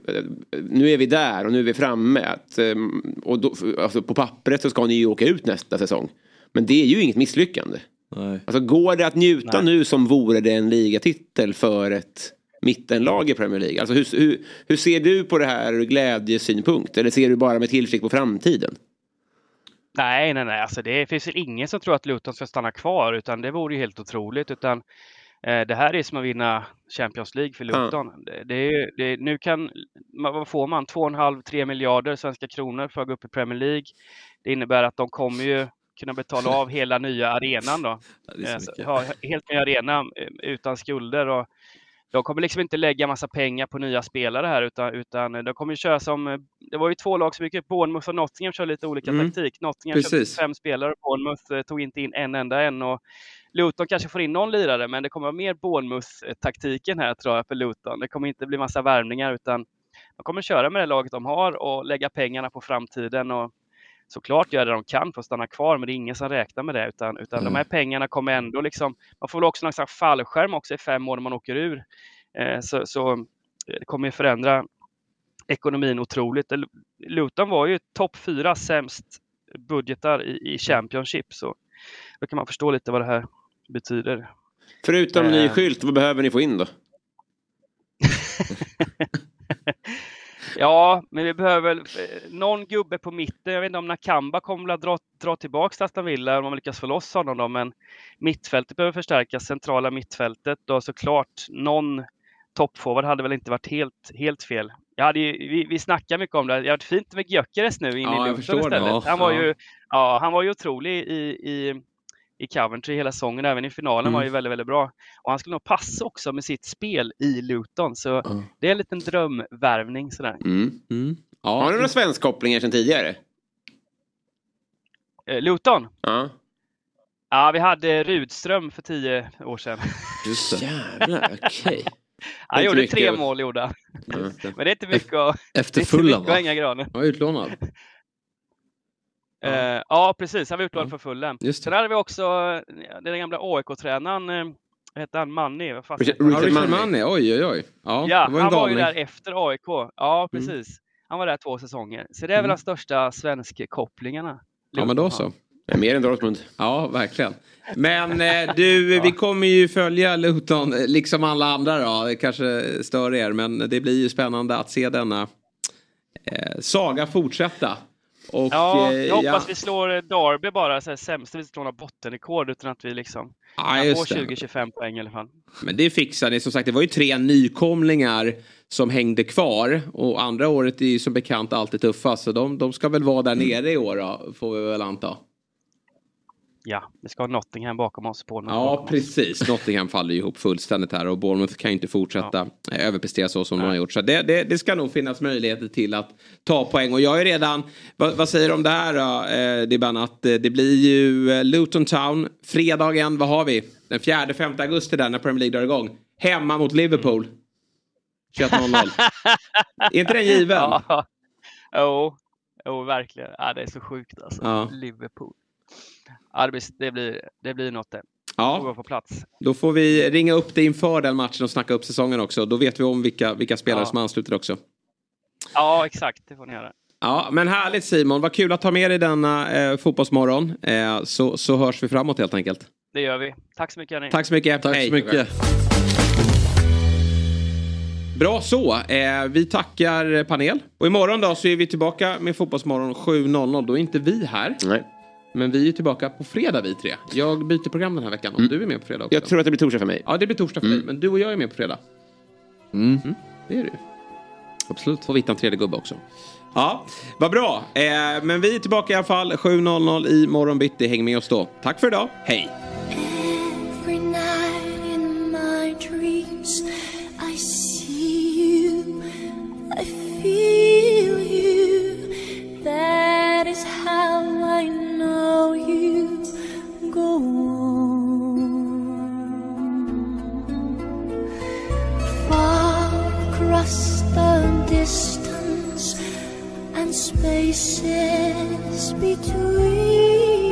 eh, nu är vi där och nu är vi framme. Att, eh, och då, alltså på pappret så ska ni ju åka ut nästa säsong. Men det är ju inget misslyckande. Nej. Alltså går det att njuta Nej. nu som vore det en ligatitel för ett mittenlag i Premier League? Alltså hur, hur, hur ser du på det här ur glädjesynpunkt? Eller ser du bara med tillförsikt på framtiden? Nej, nej, nej, alltså det finns väl ingen som tror att Luton ska stanna kvar, utan det vore ju helt otroligt. Utan eh, det här är som att vinna Champions League för. Luton. Det, det är, ju- det, nu kan, vad får man? 2,5-3 miljarder svenska kronor för att gå upp i Premier League. Det innebär att de kommer ju kunna betala av hela nya arenan då. Ja, det är så så- mycket. ha helt ny arena eh, utan skulder. Och de kommer liksom inte lägga massa pengar på nya spelare här utan, utan de kommer köra som, det var ju två lag som gick upp, Bournemouth och Nottingham kör lite olika Mm. taktik. Nottingham köpte Precis. fem spelare, Bournemouth eh, tog inte in en enda en. Och Luton kanske får in någon lirare men det kommer vara mer Bournemouth-taktiken här tror jag för Luton. Det kommer inte bli massa värvningar utan de kommer köra med det laget de har och lägga pengarna på framtiden och såklart göra det de kan för att stanna kvar, men det är ingen som räknar med det utan, utan Mm. de här pengarna kommer ändå liksom, man får väl också någon slags fallskärm också i fem år när man åker ur. Eh, så, så eh, det kommer ju förändra ekonomin otroligt. Luton var ju topp fyra sämst budgetar i, i Championship så då kan man förstå lite vad det här betyder. Förutom ny Eh. skylt, vad behöver ni få in då? Ja, men vi behöver väl eh, någon gubbe på mitten. Jag vet inte om Nakamba kommer att dra, dra tillbaka till Aston Villa om man lyckas få loss honom då, men mittfältet behöver förstärkas, centrala mittfältet och såklart någon toppforward hade väl inte varit helt, helt fel. Jag hade ju, vi, vi snackar mycket om det. Det har varit fint med Gyökeres nu in Ja, i Luton förstår det. istället. Ja, han, var ju, ja, han var ju otrolig i, i, i Coventry hela säsongen, även i finalen Mm. var ju väldigt, väldigt bra. Och han skulle nog passa också med sitt spel i Luton, så det är en liten drömvärvning sådär. Mm. Har ni några svenskkopplingar sedan tidigare? Eh, Luton? Ja. Ja, vi hade Rudström för tio år sedan. Just det. Jävlar, okej. Han inte gjorde tre mål gjorde han. Men det är inte mycket att, Efter är inte mycket va? att hänga granen. Han var utlånad. Eh, ja, precis. Han var utlånad för Fulham. Just det. Sen hade vi också eh, den gamla AIK-tränaren, eh, vad hette han? Vad fasen Richard-? Ja, Richard Manni, oj oj oj. Ja, Ja, det var han var ju där efter AIK. Ja, precis. Han var där två säsonger. Så det är väl Mm. de största svensk-kopplingarna. Ja men då så. Ja, mer än Dortmund. Ja, verkligen. Men eh, du, vi kommer ju följa Luton, eh, liksom alla andra då. Det kanske stör er, men det blir ju spännande att se denna eh, saga fortsätta. Och, Ja, eh, jag hoppas vi slår eh, Derby bara, så här, sämst vi slår några bottenrekord utan att vi liksom Ja, kan just få det. 20-25 poäng i alla fall. Men det fixar ni. Som sagt, det var ju tre nykomlingar som hängde kvar. Och andra året är ju som bekant alltid tuffast. Så de, de ska väl vara där nere i år då, får vi väl anta. Ja, vi ska ha Nottingham bakom oss. På Ja, precis. Nottingham faller ihop fullständigt här och Bournemouth kan ju inte fortsätta eh, överprestera så som de har gjort. Så det, det, det ska nog finnas möjligheter till att ta poäng. Och jag är redan, vad, vad säger du om det här då, eh, Dibban? Att eh, det blir ju eh, Luton Town, fredagen, vad har vi? Den 4-5 augusti där när Premier League drar igång. Hemma mot Liverpool. 21.00. är inte den given? Ja, jo, jo, verkligen. Ja, det är så sjukt alltså. Ja. Liverpool. Ja, det, blir, det, blir, något det. Ja. Får vara på plats. Då får vi ringa upp det inför den matchen och snacka upp säsongen också. Då vet vi om vilka, vilka spelare Ja. som ansluter också. Ja, exakt. Det får ni göra. Ja, men härligt Simon. Vad kul att ta med dig denna eh, fotbollsmorgon. Eh, så, så hörs vi framåt helt enkelt. Det gör vi. Tack så mycket hörni. Tack så mycket. Tack Hej. så mycket. Bra så. Eh, vi tackar panel. Och imorgon då så är vi tillbaka med Fotbollsmorgon 7.00. Då är inte vi här. Nej. Men vi är tillbaka på fredag vi tre. Jag byter program den här veckan. Om du är med på fredag också. Jag tror att det blir torsdag för mig. Ja, det blir torsdag för dig. Men du och jag är med på fredag. Mm. Det är du. Absolut. Får vi hitta en tredje gubbe också. Ja, vad bra. Eh, men vi är tillbaka i alla fall 7.00 i morgon bitti. Häng med oss då. Tack för idag. Hej! Every night in my dreams, I see you, I feel you. That is how I know you go on. Far across the distance and spaces between